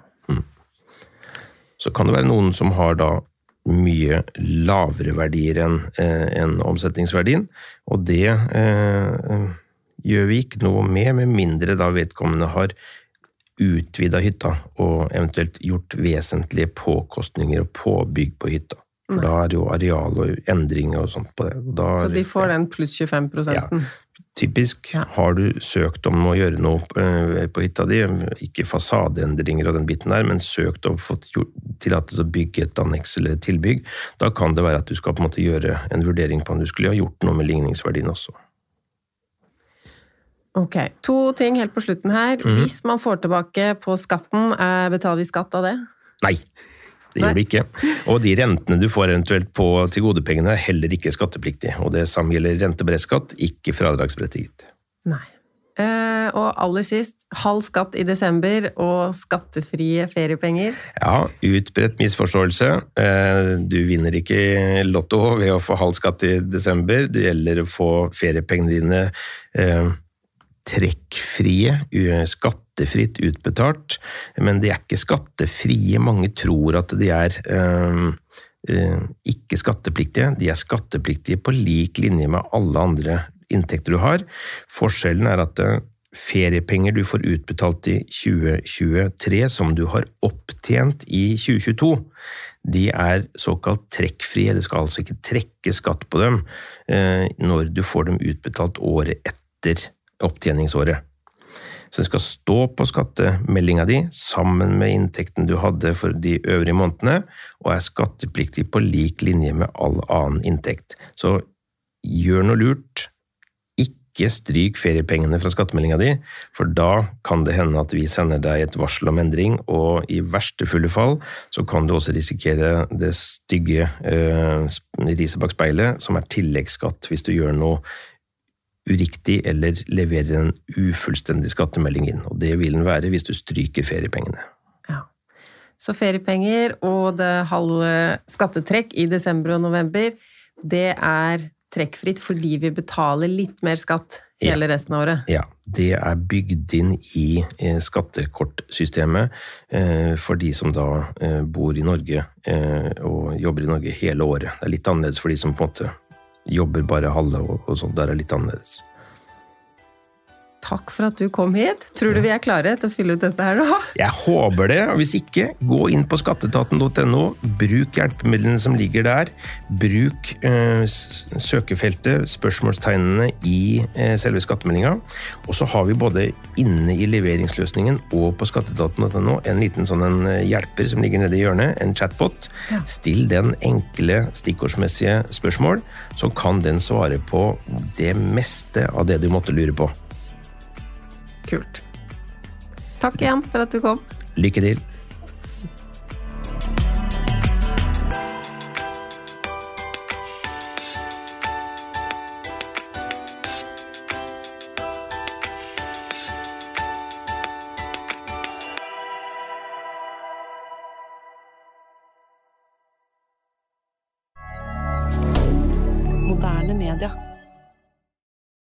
Så kan det være noen som har da mye lavere verdier enn en omsetningsverdien, og det eh, gjør vi ikke noe med, med mindre da vedkommende har utvida hytta og eventuelt gjort vesentlige påkostninger og påbygg på hytta. For da er det jo areal og endringer og sånt på det. Da Så de får den pluss 25 prosenten? Typisk. Ja. Har du søkt om å gjøre noe eh, på hytta di, ikke fasadeendringer og den biten der, men søkt og fått tillatelse å bygge et anneks eller et tilbygg, da kan det være at du skal på en måte gjøre en vurdering på om du skulle ha gjort noe med ligningsverdien også. Ok. To ting helt på slutten her. Mhm. Hvis man får tilbake på skatten, eh, betaler vi skatt av det? Nei, det gjør det ikke. Og de rentene du får eventuelt på tilgodepengene er heller ikke skattepliktige. Og det samme gjelder renteberedskapt, ikke fradragsberettiget. Nei. Uh, og aller sist, halv skatt i desember og skattefrie feriepenger. Ja, utbredt misforståelse. Uh, Du vinner ikke Lotto ved å få halv skatt i desember. Det gjelder å få feriepengene dine uh, trekkfrie, u- skattefritt utbetalt. Men de er ikke skattefrie. Mange tror at de er øh, ikke skattepliktige. De er skattepliktige på lik linje med alle andre inntekter du har. Forskjellen er at eh, feriepenger du får utbetalt i 2023 som du har opptjent i 2022, de er såkalt trekkfrie. Det skal altså ikke trekke skatt på dem eh, når du får dem utbetalt året etter opptjeningsåret. Så den skal stå på skattemeldinga di sammen med inntekten du hadde for de øvrige månedene, og er skattepliktig på lik linje med all annen inntekt. Så gjør noe lurt. Ikke stryk feriepengene fra skattemeldinga di, for da kan det hende at vi sender deg et varsel om endring, og i verste fulle fall så kan du også risikere det stygge eh, riset bak speilet, som er tilleggsskatt hvis du gjør noe uriktig eller leverer en ufullstendig skattemelding inn. Og det vil den være hvis du stryker feriepengene. Ja. Så feriepenger og det halve skattetrekk i desember og november, det er trekkfritt fordi vi betaler litt mer skatt hele resten av året. Ja, det er bygd inn i eh, skattekortsystemet eh, for de som da eh, bor i Norge og jobber i Norge hele året. Det er litt annerledes for de som på en måte jobber bare halve og, og sånt. Der er litt annerledes. Takk for at du kom hit. Tror du vi er klare til å fylle ut dette her nå? Jeg håper det, og hvis ikke, gå inn på skatteetaten.no, bruk hjelpemidlene som ligger der, bruk eh, søkefeltet, spørsmålstegnene i eh, selve skattemeldinga, og så har vi både inne i leveringsløsningen og på skatteetaten.no en liten sånn en eh, hjelper som ligger nede i hjørnet, en chatbot. Ja. Still den enkle stikkordsmessige spørsmål, så kan den svare på det meste av det du måtte lure på. Kult. Takk igjen for at du kom. Lykke til!